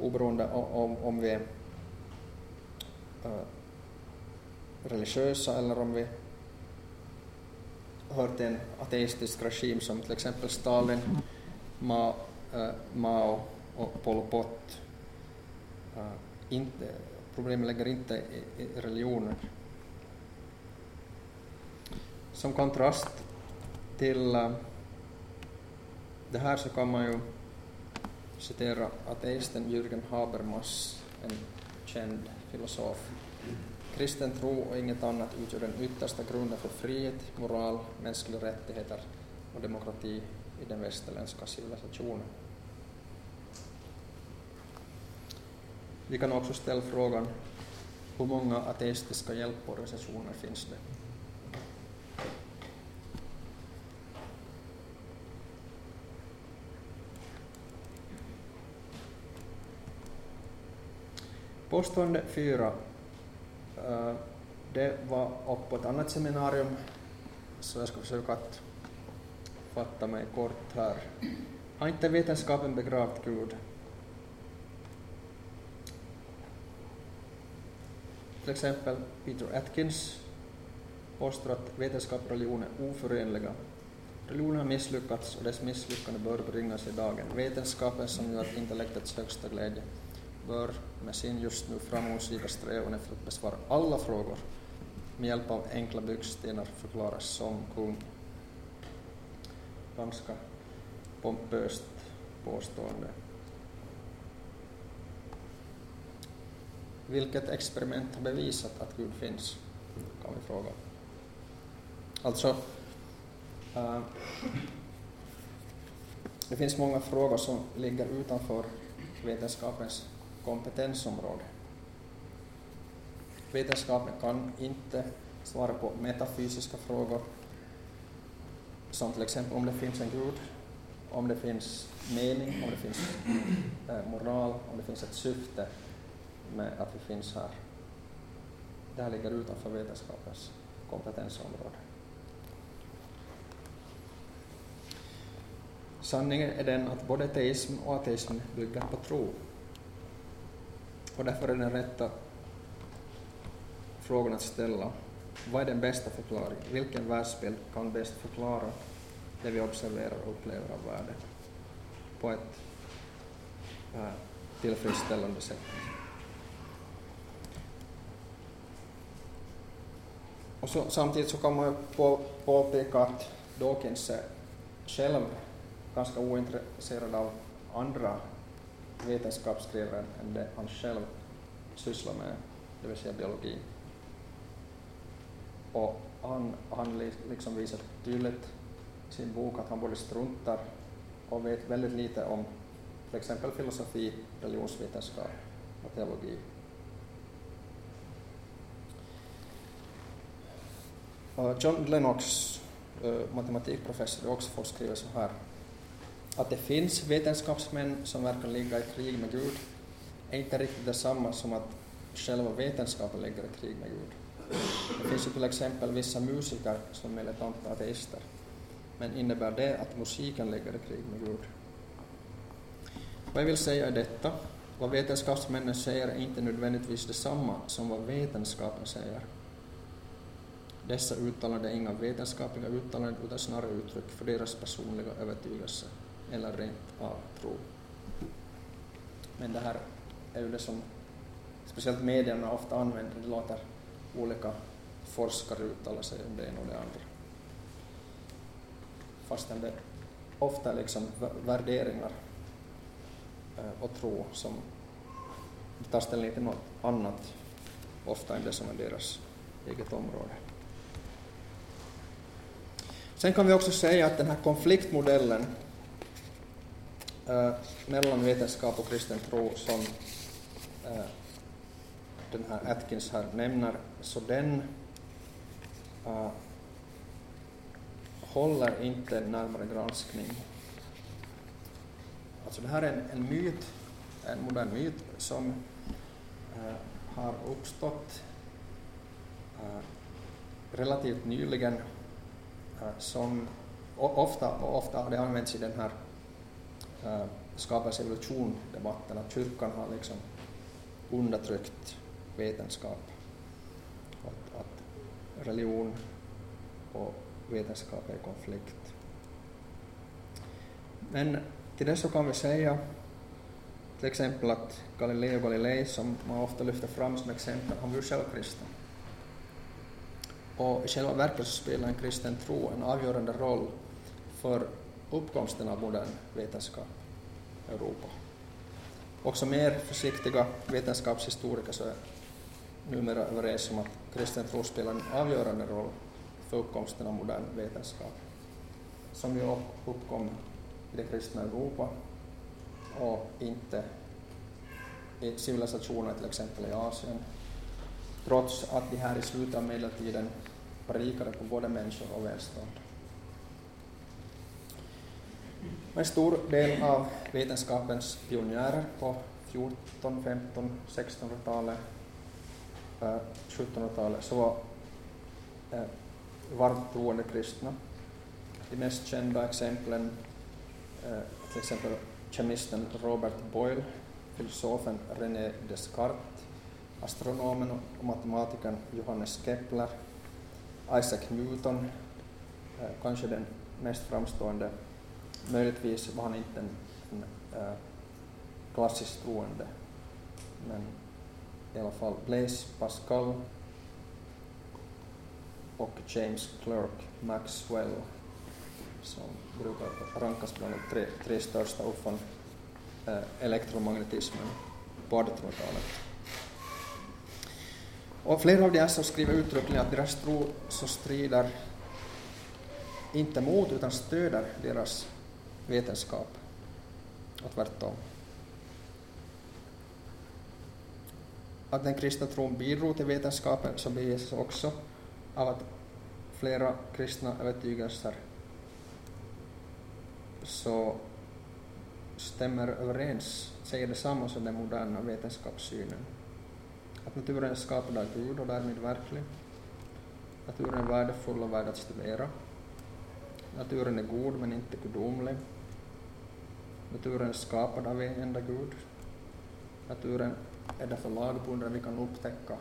oberoende om, om vi eh, är äh, religiösa eller om vi hör till en ateistisk regim som till exempel Stalin, eh, Mao, äh, Mao och Pol Pot. Eh, äh, inte, problemet ligger inte i, i religionen. Som kontrast till det här så kan man ju citera ateisten Jürgen Habermas, en känd filosof Kristen tro och inget annat utgör den yttersta grunden för frihet, moral, mänskliga rättigheter och demokrati i den västerländska civilisationen. Vi kan också ställa frågan hur många ateistiska hjälporganisationer finns det? Påstående fyra äh, det var upp på ett annat seminarium, så jag ska försöka att fatta mig kort här. Har inte vetenskapen begravt Gud? Till exempel Peter Atkins påstår att vetenskap och religion är oförenliga. Religionen har misslyckats och dess misslyckande bör bringas i dagen. Vetenskapen som gör intellektets högsta glädje bör med sin just nu framgångsrika strävan efter att besvara alla frågor med hjälp av enkla byggstenar förklaras som kung. Ganska pompöst påstående. Vilket experiment har bevisat att Gud finns? Kan vi fråga. Alltså, äh, det finns många frågor som ligger utanför vetenskapens kompetensområde. Vetenskapen kan inte svara på metafysiska frågor, som till exempel om det finns en gud, om det finns mening, om det finns eh, moral, om det finns ett syfte med att vi finns här. Det här ligger utanför vetenskapens kompetensområde. Sanningen är den att både teism och ateism bygger på tro. Och därför är den rätta frågan att ställa, vad är den bästa förklaringen? Vilken världsbild kan bäst förklara det vi observerar och upplever av världen på ett äh, tillfredsställande sätt? Och så, samtidigt så kan man ju på, påpeka att Dawkins är själv ganska ointresserad av andra vetenskapsskrivaren än det han själv sysslar med, det vill säga biologi. Och han, han liksom visar tydligt i sin bok att han både struntar och vet väldigt lite om till exempel filosofi, religionsvetenskap och teologi. John Lennox, eh, matematikprofessor i Oxford, skriver så här att det finns vetenskapsmän som verkar ligga i krig med Gud är inte riktigt detsamma som att själva vetenskapen ligger i krig med Gud. Det finns ju till exempel vissa musiker som är militanta ateister. Men innebär det att musiken ligger i krig med Gud? Vad jag vill säga är detta. Vad vetenskapsmännen säger är inte nödvändigtvis detsamma som vad vetenskapen säger. Dessa uttalanden är inga vetenskapliga uttalanden utan snarare uttryck för deras personliga övertygelse eller rent av tro. Men det här är ju det som speciellt medierna ofta använder, det låter olika forskare uttala sig om det ena och det andra. Fastän det ofta är liksom värderingar eh, och tro som tar ställning till något annat, ofta än det som är deras eget område. Sen kan vi också säga att den här konfliktmodellen mellan vetenskap och kristen tro som äh, den här Atkins här nämner, så den äh, håller inte närmare granskning. Alltså det här är en, en myt, en modern myt som äh, har uppstått äh, relativt nyligen äh, som ofta, ofta har det använts i den här Eh, äh, skapelse evolution-debatten, att kyrkan har liksom undertryckt vetenskap. Att, att religion och vetenskap är i konflikt. Men till det så kan vi säga till exempel att Galileo Galilei, som man ofta lyfter fram som exempel, han var ju själv kristen. Och i själva verket så spelar en kristen tro en avgörande roll för uppkomsten av modern vetenskap i Europa. Också mer försiktiga vetenskapshistoriker så är numera överens om att kristen tro spelar en avgörande roll för uppkomsten av modern vetenskap, som ju uppkom i det kristna Europa och inte i civilisationer till exempel i Asien, trots att de här i slutet av medeltiden predikade på både människor och välstånd. En stor del av vetenskapens pionjärer på 14, 15, 1600-talet, 1700-talet så var varmt troende kristna. De mest kända exemplen eh, till exempel kemisten Robert Boyle, filosofen René Descartes, astronomen och matematikern Johannes Kepler, Isaac Newton, eh, kanske den mest framstående Möjligtvis var han inte en, en äh, klassiskt troende, men i alla fall Blaise Pascal och James Clerk Maxwell som brukar rankas bland de tre, tre största uppfann äh, elektromagnetismen på 1800-talet. Och flera av de som skriver uttryckligen att deras tro så strider inte mot utan stöder deras vetenskap och tvärtom. Att den kristna tron bidrog till vetenskapen så bevisas också av att flera kristna övertygelser så stämmer överens, säger detsamma som den moderna vetenskapssynen. Att naturen är skapad av Gud och därmed verklig. Naturen är värdefull och värd att studera. Naturen är god men inte gudomlig. Naturen är skapad av en enda Gud. Naturen är därför lagbunden, vi kan upptäcka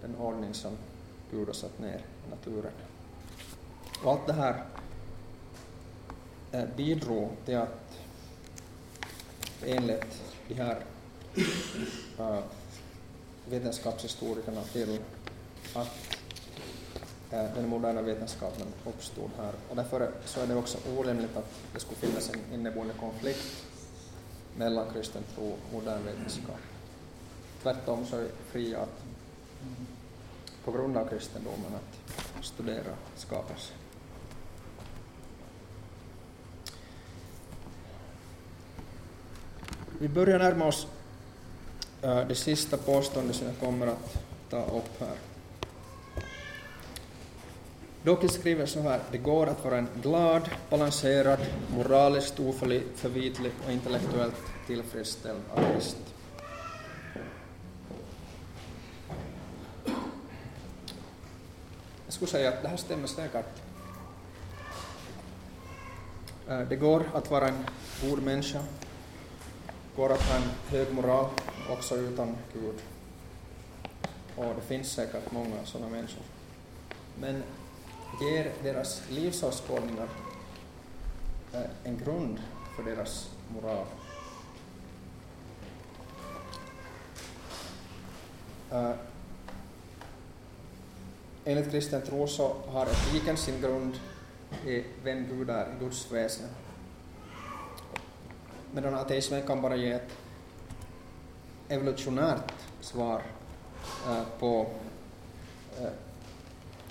den ordning som Gud har satt ner i naturen. Och allt det här eh, bidrog till att enligt de här eh, vetenskapshistorikerna till att eh, den moderna vetenskapen uppstod här. Och därför så är det också olämpligt att det skulle finnas en inneboende konflikt mellan kristen tro och modern vetenskap. Tvärtom så är vi fria att på grund av kristendomen att studera skapelsen. Vi börjar närma oss eh, det sista påståendet som jag kommer att ta upp här. Doki skriver så här, det går att vara en glad, balanserad, moraliskt oförvitlig och intellektuellt tillfredsställd artist. Jag skulle säga att det här stämmer säkert eh, det går att vara en god människa, går att ha en hög moral också utan Gud. Och det finns säkert många sådana människor. Men ger deras livsåskådningar eh, en grund för deras moral? Uh, enligt kristen tro så har etiken sin grund i vem Gud är, Guds väsen. Medan ateismen kan bara ge ett evolutionärt svar uh, på uh,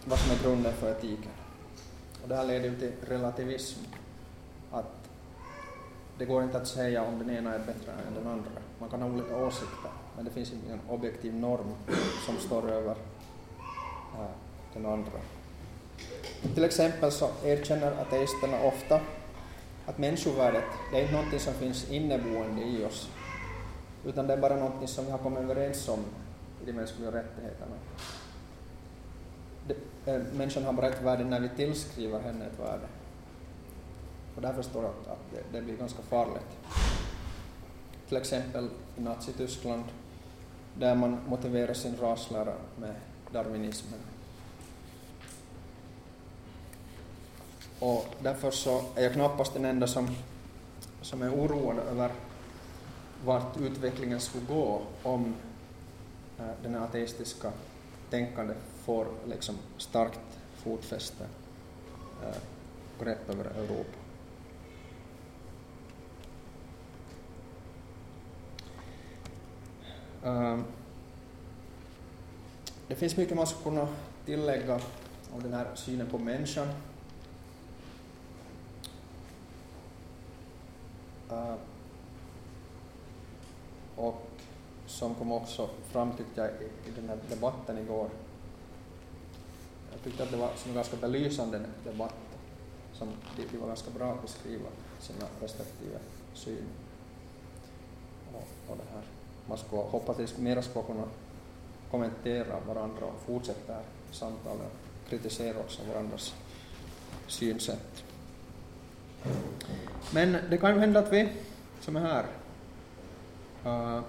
vad som är grunden för etiken. Och det här leder ju till relativism, att det går inte att säga om den ena är bättre än den andra. Man kan ha olika åsikter, men det finns ingen objektiv norm som står över äh, den andra. Till exempel så erkänner ateisterna ofta att människovärdet, det är inte någonting som finns inneboende i oss, utan det är bara någonting som vi har kommit överens om i de mänskliga rättigheterna. Eh, människan har bara ett värde när vi tillskriver henne ett värde. Och därför står det att det, det blir ganska farligt. Till exempel i Nazityskland, där man motiverar sin raslära med darwinismen. Och därför så är jag knappast den enda som, som är oroad över vart utvecklingen skulle gå om äh, den ateistiska tänkandet får liksom starkt fotfäste eh, äh, grepp över Europa. Äh, det finns mycket man skulle kunna tillägga om den här synen på människan. Uh, och som kom också fram tyckte jag i, i den här debatten igår, jag tyckte att det var en ganska belysande debatt, som de, de var ganska bra på att beskriva sina respektive syn. Och, och det här. Man skulle hoppas att mera skulle kunna kommentera varandra och fortsätta samtalet och kritisera också varandras synsätt. Men det kan ju hända att vi som är här uh,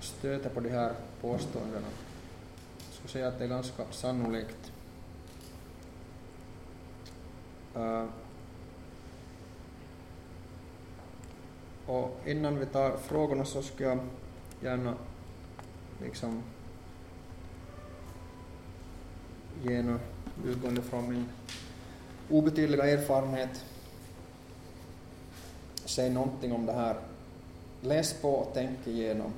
stöter på de här påståendena skulle säga att det är ganska sannolikt. Uh, och innan vi tar frågorna så skulle jag gärna liksom ge utgående från min obetydliga erfarenhet säga någonting om det här. Läs på och tänk igenom.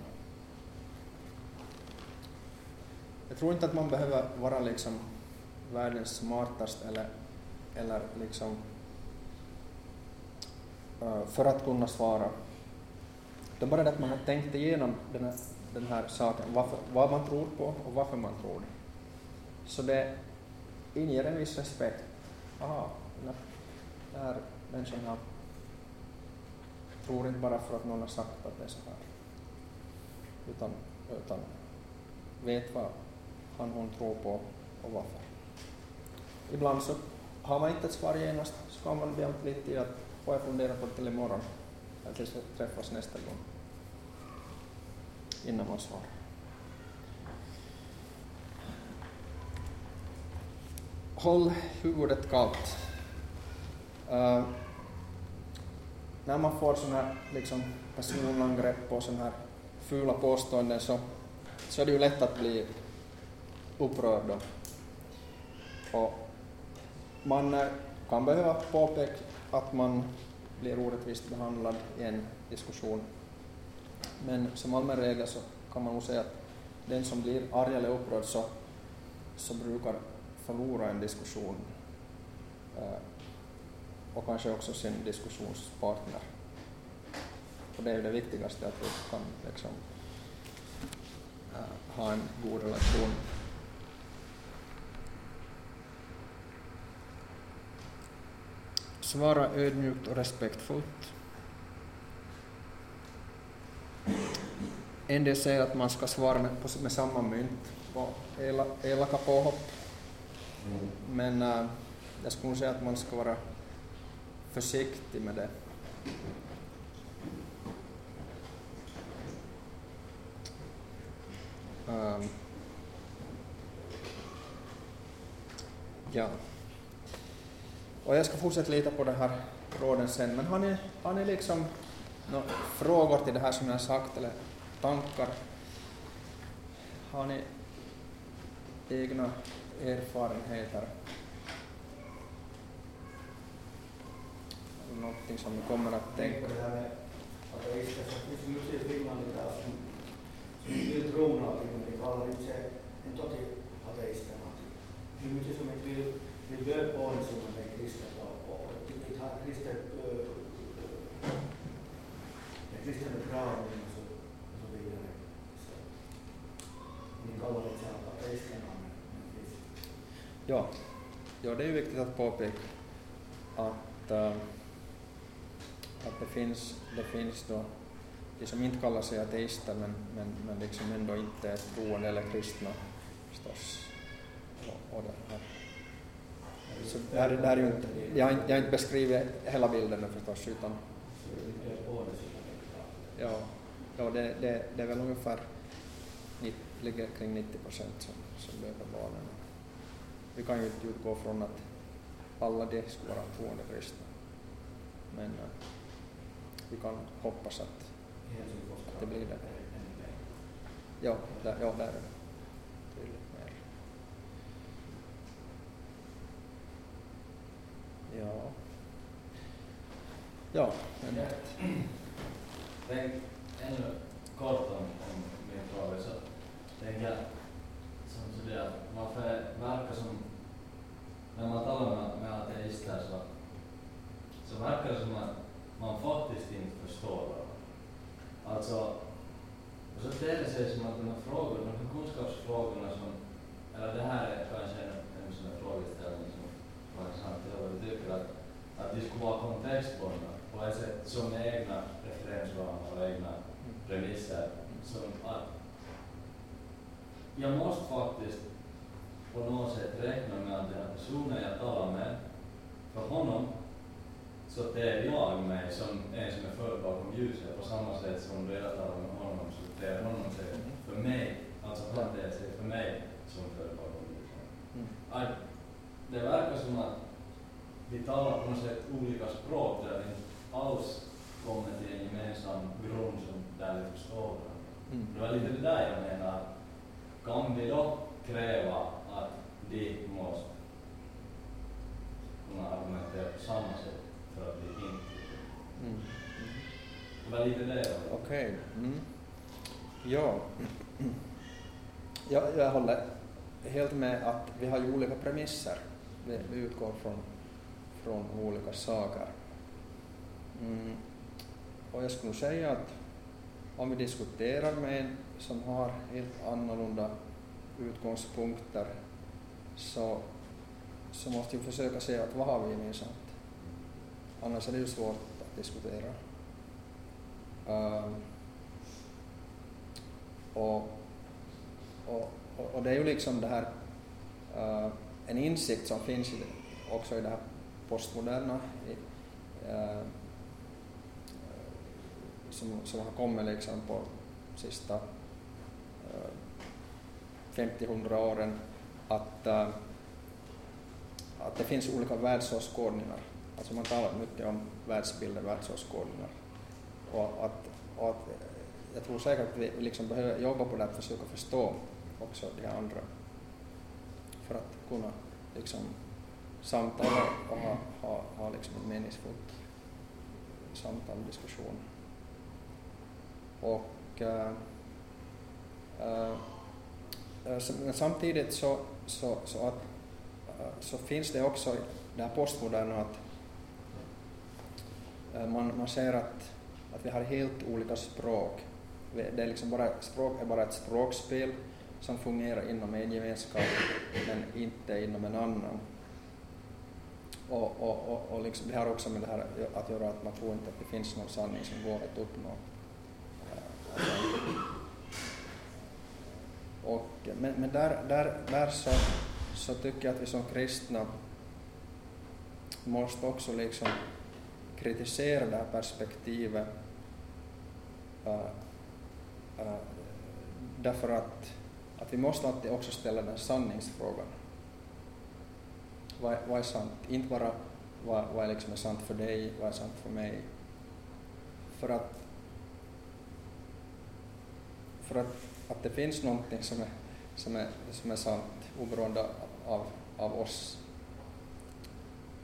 Jag tror inte att man behöver vara liksom världens smartaste eller, eller liksom eh, för att kunna svara. Det är bara det att man har tänkt igenom den här, den här saken, varför, vad man tror på och varför man tror det. Så det inger en viss respekt. Aha, den här människan har, tror inte bara för att någon har sagt att det är så här, utan, utan vet vad han hon tror på och varför. Ibland så har man inte ett svar genast, så kan man be om lite tid att får jag fundera på det till imorgon, eller tills vi träffas nästa gång, innan man svarar. Håll huvudet kallt. Uh, när man får sådana här liksom, personangrepp och sådana här fula påståenden så, så är det ju lätt att bli upprörd. Och man eh, kan behöva påpeka att man blir orättvist behandlad i en diskussion. Men som allmän regel så kan man nog säga att den som blir arg eller upprörd så, så brukar förlora en diskussion eh, och kanske också sin diskussionspartner. Och det är ju det viktigaste, att vi kan liksom, eh, ha en god relation Svara ödmjukt och respektfullt. En del säger att man ska svara med, med samma mynt på elaka påhopp. Men äh, jag skulle säga att man ska vara försiktig med det. Um, ja. Och jag ska fortsätta lite på den här råden sen, men har ni, har ni liksom några frågor till det här som jag har sagt eller tankar? Har ni egna erfarenheter? Någonting som ni kommer att tänka? Det ateister, finns just i Finland idag som, som vill tro någonting, men de kallar inte sig inte. Det är mycket som inte vill, en som är och inte har kristen begravning och så, vidare. Finns Ja, ja det är viktigt att påpeka att, äh, att det finns, det finns då de som inte kallar sig ateister men, men, men liksom ändå inte är troende eller kristna förstås. Och, och det här. Så det här, det här är ju inte, jag har jag har inte beskrivit hela bilden förstås utan ja, ja det, det, det är väl ungefär ligger kring 90 procent som, som dör på barnen. Vi kan ju inte utgå från att alla de skulle vara troende kristna. Men äh, vi kan hoppas att, att Det blir det. ja, där, ja, där är det tydligt mer. Ja. Ja, men Ja. Tänk ännu kort om, om min fråga så tänker jag som studerar, varför det verkar som när man talar med, med ateister så, så verkar det som att man faktiskt inte förstår varandra. Alltså, och så ter det sig som att de här frågorna, de här kunskapsfrågorna som, eller det här är kanske en, en sån här frågeställning som var intressant att höra vad du tycker att, att de skulle vara kontextbundna på ett sätt som med egna referensramar och egna premisser. Som att jag måste faktiskt på något sätt räkna med att den här personen jag talar med, för honom så ter jag mig som en som är född bakom ljuset på samma sätt som då jag talar med honom så ter honom sig för mig, alltså han ter sig för mig som född bakom ljuset. Det verkar som att vi talar på något sätt olika språk där vi inte alls kommer till en gemensam grund som där vi förstår. Mm. Det var lite det där jag menar. Kan vi då kräva att de måste kunna argumentera på samma sätt för att vi inte Mm. Det var lite det Okej. Mm. Ja. ja, jag håller helt med att vi har ju olika premisser. Vi, utgår från, från olika saker. Mm. Och jag skulle säga att om vi diskuterar med en som har helt annorlunda utgångspunkter så, så måste vi försöka se att vad har vi gemensamt. Annars är det ju svårt att diskutera. Um, och, och, och, och det är ju liksom det här, uh, en insikt som finns också i det här postmoderna, i, äh, som, som har kommit liksom på sista eh, äh, 50-100 åren, att, äh, att det finns olika världsåskådningar. Alltså man talar mycket om världsbilder, världsåskådningar. Och att, och att jag tror säkert att vi liksom behöver jobba på det att försöka förstå också de andra för att kunna liksom samtala och ha, ha, ha liksom ett meningsfullt samtal och diskussion. Och äh, äh, men samtidigt så, så, så, att, eh, så finns det också det här postmoderna att äh, man, man ser att, att vi har helt olika språk. Det är liksom bara, språk är bara ett språkspel som fungerar inom en gemenskap men inte inom en annan. Och, och, och, och liksom, det har också med det här att göra att man tror inte att det finns någon sanning som går att uppnå. Och, men men där, där, där så, så tycker jag att vi som kristna måste också liksom kritisera det här perspektivet äh, äh, därför att, att vi måste alltid också ställa den sanningsfrågan. Vad, vad är sant? Inte bara vad, vad är, liksom är sant för dig, vad är sant för mig? För att, för att, att det finns någonting som är, som är, som är sant oberoende av, av oss.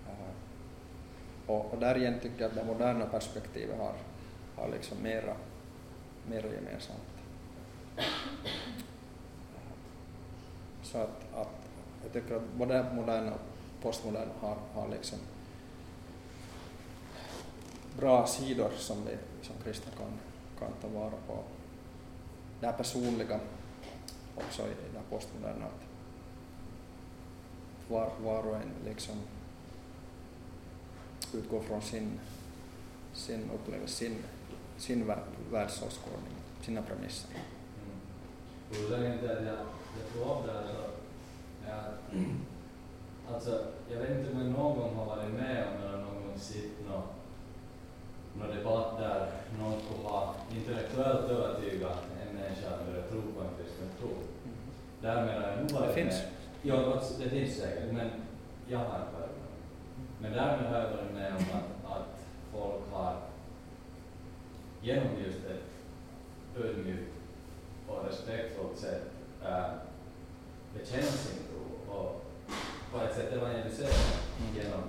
Eh, och, och där igen tycker jag att det moderna perspektivet har, har liksom mera, mera gemensamt. Så att, att jag tycker att både moderna och postmoderna har, har liksom bra sidor som vi som kristna kan, kan ta vara på. Det här personliga också i det postmoderna, att var, var och en liksom utgår från sin, sin upplevelse, sin, sin världsåskådning, sina premisser. Mm. Jag, tog upp det här ja, alltså, jag vet inte om jag någon har varit med om eller någon gång sett något någon debatt där någon skulle ha intellektuellt övertygat en människa att börja tro på en kristen tro. Mm. Därmed har jag nog varit Det finns. med. Ja, det finns säkert, men jag har inte varit med. Men därmed har jag varit med om att, att folk har genom just ett ödmjukt och respektfullt sätt äh, bekänna sin tro och på ett sätt evangelisera mm. genom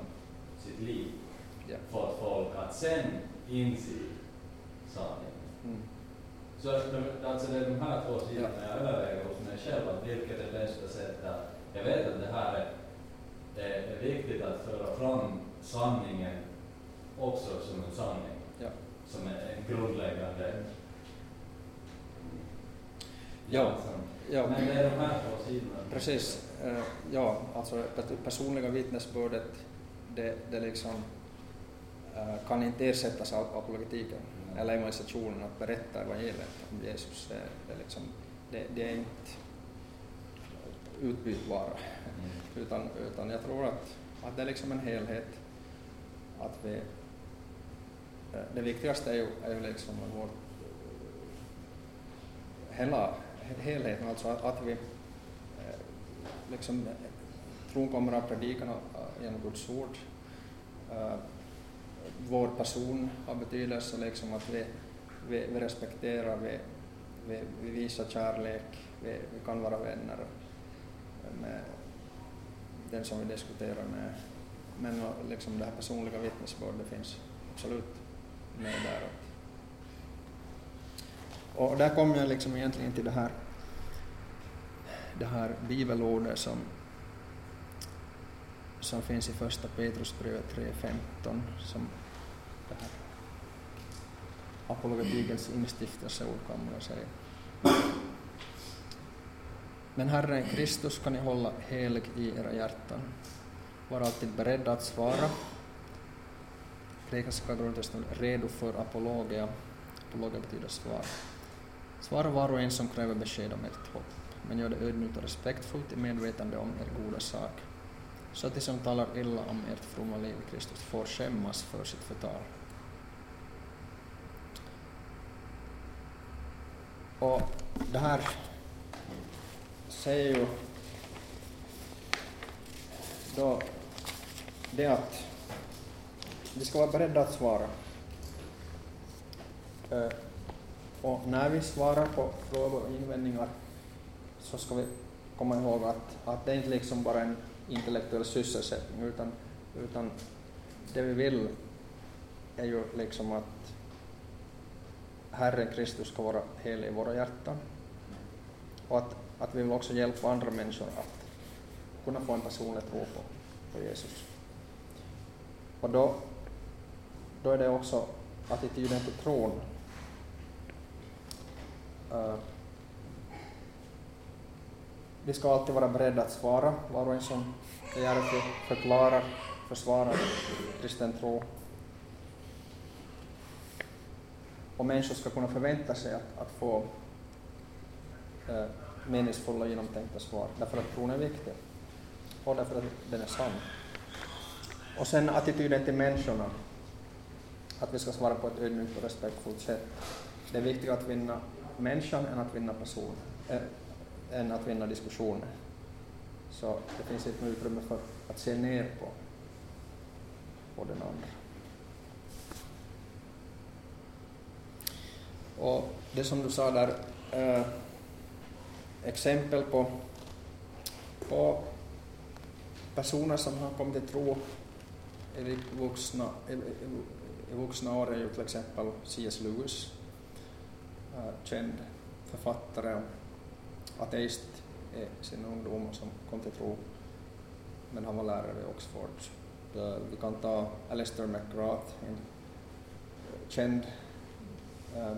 sitt liv. Yeah. Fått folk att sen inse sanningen. Mm. Så alltså det är de här två sidorna ja. jag överväger hos mig själv, att vilket är bästa sättet att, jag vet att det här är, är, är viktigt att föra fram sanningen också som en sanning, ja. som är en grundläggande Ja. Ja. Men det är de här två sidorna. Precis. Uh, ja, alltså personliga vittnesbördet, det, det liksom uh, kan inte ersättas av apologetiken mm. eller evangelisationen, att berätta evangeliet om Jesus. Det, det, liksom, det, det är inte utbytbara. Mm. Utan, utan jag tror att, att det är liksom en helhet. Att vi, uh, det viktigaste är ju, är ju liksom vår hela helheten, alltså att, att vi eh, liksom, eh, tron kommer av predikan eh, genom Guds ord. Eh, vår person har betydelse, liksom att vi, vi, vi respekterar, vi, vi, vi, visar kärlek, vi, vi kan vara vänner med den som vi diskuterar med. Men liksom det här personliga vittnesbördet finns absolut med där. Och där kom jag liksom egentligen till det här, det här bibelordet som, som finns i första Petrusbrevet 3.15 som det här apologetikens instiftelseord kan man säga. Men Herren Kristus kan ni hålla helig i era hjärtan. Var alltid beredda att svara. Grekiska grundtexten redo för apologia. Apologia betyder svar. Svara var och en som kräver besked om ert hopp, men gör det ödmjukt och respektfullt i medvetande om er goda sak, så att de som talar illa om ert fromma liv i Kristus får skämmas för sitt förtal. Och det här säger ju då det att vi ska vara beredda att svara. Eh, och när vi svarar på frågor och invändningar så ska vi komma ihåg att, att det inte liksom bara är en intellektuell sysselsättning utan, utan det vi vill är ju liksom att Herren Kristus ska vara helig i våra hjärtan och att, att vi vill också hjälpa andra människor att kunna få en personlig tro på, på Jesus. Och då, då är det också attityden till tron Uh, vi ska alltid vara beredda att svara, var och en som begär att vi förklarar, försvarar kristen tro. Och människor ska kunna förvänta sig att, att få uh, meningsfulla och genomtänkta svar, därför att tron är viktig och därför att den är sann. Och sen attityden till människorna. att vi ska svara på ett ödmjukt och respektfullt sätt. Det är viktigt att vinna människan än att vinna person, äh, än att vinna diskussioner. Så det finns inte utrymme för att se ner på, på den andra. Och det som du sa där, äh, exempel på, på personer som har kommit till tro i vuxna, i, i, i vuxna år är ju till exempel C.S. Lewis, känd författare och ateist i sin ungdom som kom till tro, men han var lärare vid Oxford. Vi kan ta Alistair McGrath, en eh, känd, eh,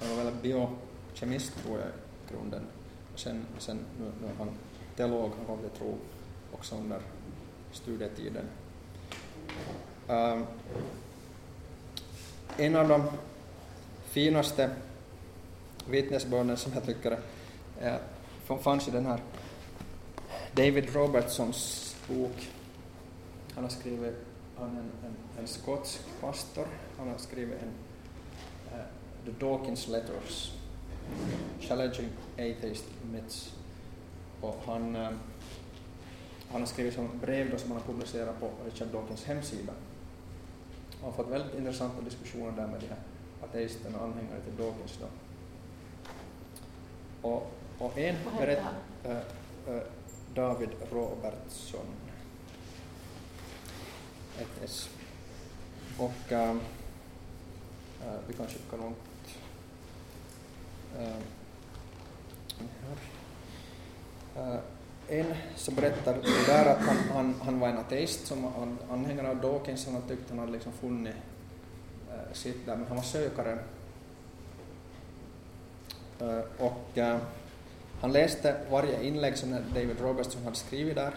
han var väl biokemist tror jag i grunden, sen, sen nu, nu är han teolog, han kom till tro också under studietiden. Um, en av de finaste vittnesbörden som jag tycker är, fanns i den här David Robertsons bok. Han har skrivit, han är en, en, en skotsk pastor, han har skrivit en uh, The Dawkins Letters, Challenging Atheist Myths. Och han, uh, han har skrivit som brev då som han har publicerat på Richard Dawkins hemsida. Han har fått väldigt intressanta diskussioner där med de här ateisterna och anhängare till Dawkins. Då. Och, och en berättar äh, äh, David Robertson. Ett S. Och äh, vi kan skicka långt. En som berättar där att han, han, han var en ateist som anhängare av Dawkins, han tyckte han hade liksom funnit sitt där, men han var sökare. Eh, och eh, han läste varje inlägg som David Robertson hade skrivit där.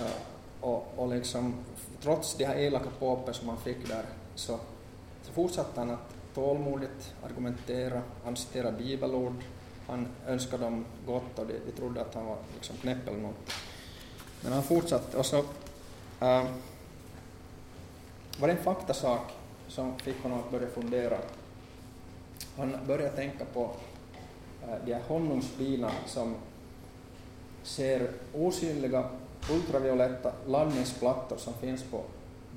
Eh, och, och liksom, trots de här elaka påpen som han fick där så, så fortsatte han att tålmodigt argumentera, han citerade bibelord, han önskade dem gott och de, de trodde att han var liksom knäpp eller något. Men han fortsatte och så äh, var det en faktasak som fick honom att börja fundera. Han började tänka på äh, de här honungsbina som ser osynliga ultravioletta landningsplattor som finns på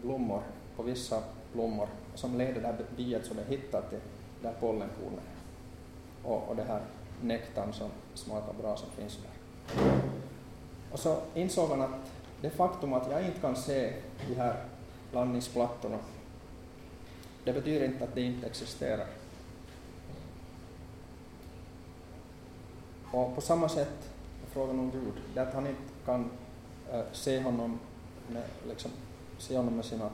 blommor, på vissa blommor, som leder det här biet som det hittar till det här pollenkornet och, och det här nektarn som smakar bra som finns där. Och så insåg han att det faktum att jag inte kan se de här landningsplattorna, det betyder inte att de inte existerar. Och på samma sätt är frågan om Gud, det att han inte kan äh, se honom med, liksom, se honom med sina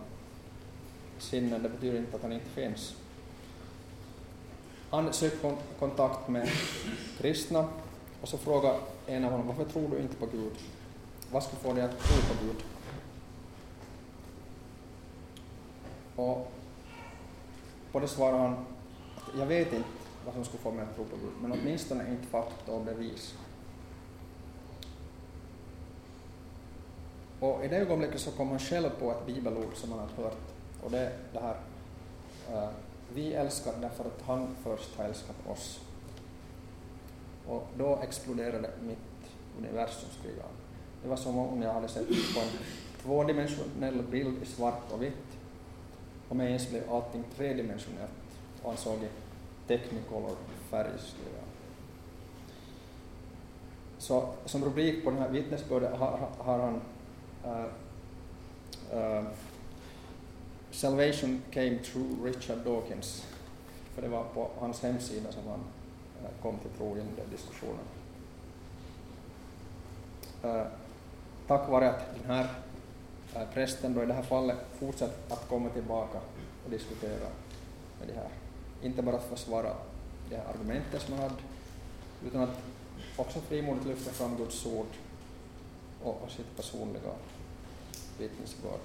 sinnen, det betyder inte att han inte finns. Han sökte kontakt med kristna och så frågade en av honom, varför tror du inte på Gud? Vad skulle få dig att tro på Gud? Och på det svarade han jag vet inte vad som skulle få mig att tro på Gud, men åtminstone inte fakta och bevis. Och i det ögonblicket så kom han själv på ett bibelord som han hade hört, och det är det här uh, vi älskar därför att han först har älskat oss. Och då exploderade mitt universum, skriver han. Det var som om jag hade sett på en tvådimensionell bild i svart och vitt och med ens blev allting tredimensionellt och han såg i technicolor färg. Så som rubrik på den här vittnesbörden har, har han uh, uh, Salvation came through Richard Dawkins, för det var på hans hemsida som han uh, kom till tro genom den diskussionen. Tack vare att den här prästen då i det här fallet fortsatte att komma tillbaka och diskutera med de här. Inte bara att försvara det här argumentet som han hade, utan att också frimodigt lyfta fram Guds ord och, och sitt personliga vittnesbörd.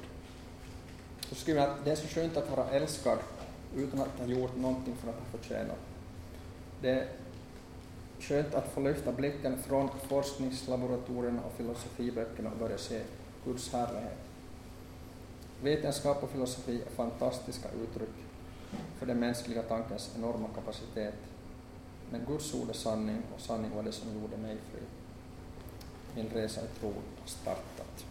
Så skriver han att det är så skönt att vara älskad utan att ha gjort någonting för att ha förtjänat. Det är skönt att få lyfta blicken från forskningslaboratorierna och filosofiböckerna och börja se Guds härlighet. Vetenskap och filosofi är fantastiska uttryck för den mänskliga tankens enorma kapacitet. Men Guds ord är sanning och sanning var det som gjorde mig fri. Min resa i tro har startat.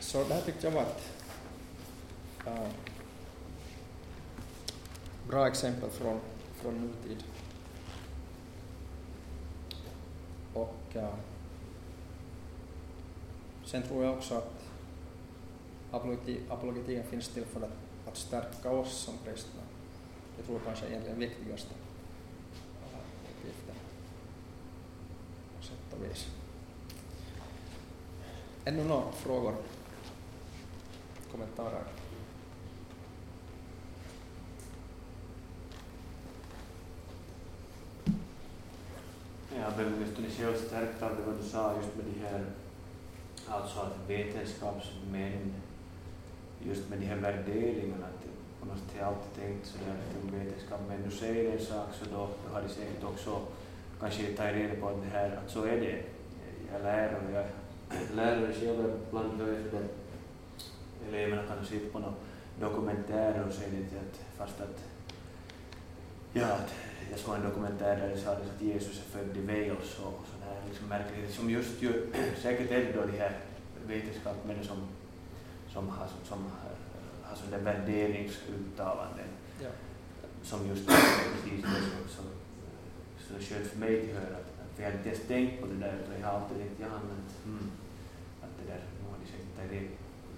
Så det här tyckte jag var ett uh, bra exempel från, från nutid. Och uh, sen tror jag också att apologetiken finns till för att, att stärka oss som kristna. Det tror jag kanske är egentligen viktigaste uppgiften på sätt och vis. Ännu några frågor? Kommentarer? Jag blev nästan själv stärkt av det du sa just med de här, alltså att vetenskapsmän, just med de här värderingarna, att på något sätt har alltid tänkt sådär att om vetenskapsmän nu säger en sak så då, då har de säkert också kanske tagit reda på att det här, att så är det. Jag lär och jag lärare själv ibland då är eleverna kan sitta på några dokumentärer och säga att fast att ja, att jag såg en dokumentär där det sades att Jesus är född i Wales och liksom märkligheter som just ju, säkert är det då de här vetenskapsmännen som, som har, som har, har sådana värderingsuttalanden ja. som just precis det som, som det skönt för mig att höra att vi hade inte ens tänkt på det där utan jag har alltid tänkt, ja att, mm, att det där, nu har de säkert det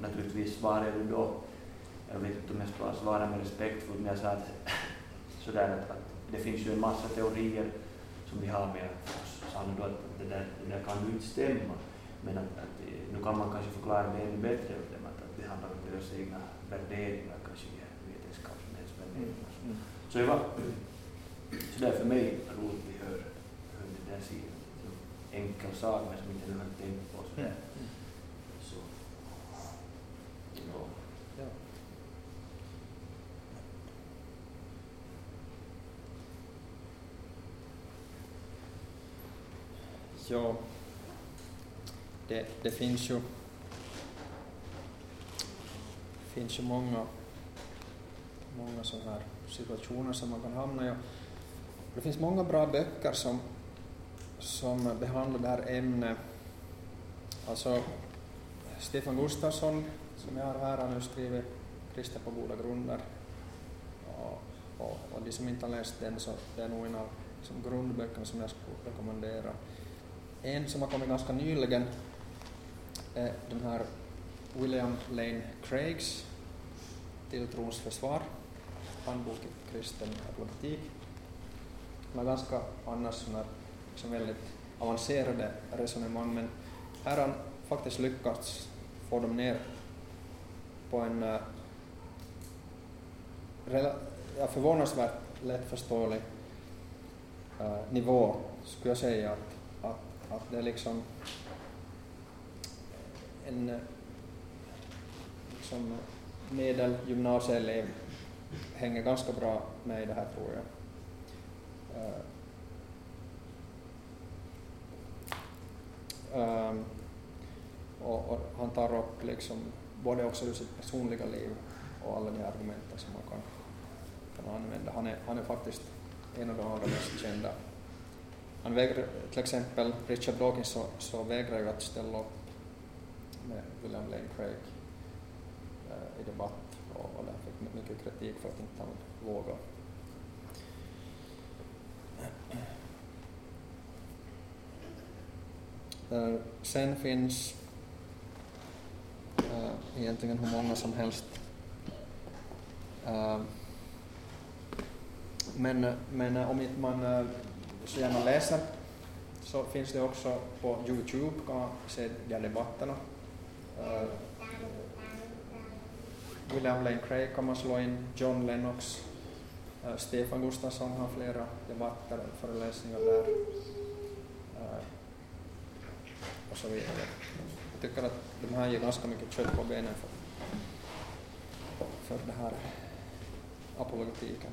naturligtvis svarade du då, jag vet inte om jag ska svara med respektfullt, men jag sa att sådär att, att det finns ju en massa teorier som vi har med oss, han då att det där, det där kan ju inte stämma, men att, att nu kan man kanske förklara det ännu bättre åt dem, att, att det handlar om deras egna värderingar, kanske vetenskapsmäns värderingar. Mm. Så det var så där för mig roligt vi hör, hör den där sidan. Enkel sak men som inte nu har tänkt på sådär. Mm. Så. Ja. ja. Ja, det, det finns ju finns ju många, många sådana här situationer som man kan hamna i. Det finns många bra böcker som, som behandlar det här ämnet. Alltså, Stefan Gustafsson, som jag har här, han har skrivit Kristen på goda grunder. Och, och, och de som inte har läst den, så det är nog en av liksom, grundböckerna som jag skulle rekommendera. En som har kommit ganska nyligen är den här William Lane Craigs Till trons försvar, handbok i kristen apologetik. Han har ganska annars sådana liksom väldigt avancerade resonemang, men här har han faktiskt lyckats få dem ner på en uh, ja, förvånansvärt lättförståelig uh, nivå, skulle jag säga. Att, att, det är liksom en liksom medelgymnasieelev hänger ganska bra med i det här tror jag. Um, och, och, han tar upp liksom både också ur sitt personliga liv och alla de argumenten som man kan, kan använda. Han är, han är faktiskt en av de allra mest kända. Han vägrar, till exempel Richard Dawkins så, så vägrar ju att ställa upp med William Lane Craig eh, i debatt och, och där fick mycket kritik för att inte han vågade Eh, sen finns eh, egentligen hur många som helst. Eh, men, men om inte man eh, så gärna läser så finns det också på Youtube, kan man se de debatterna. Uh, William Lane Craig kan man slå in, John Lennox, uh, Stefan Gustafsson har flera debatter och föreläsningar där eh, och så vidare. Jag tycker att de här ger ganska mycket kött på benen för, för den här apologetiken.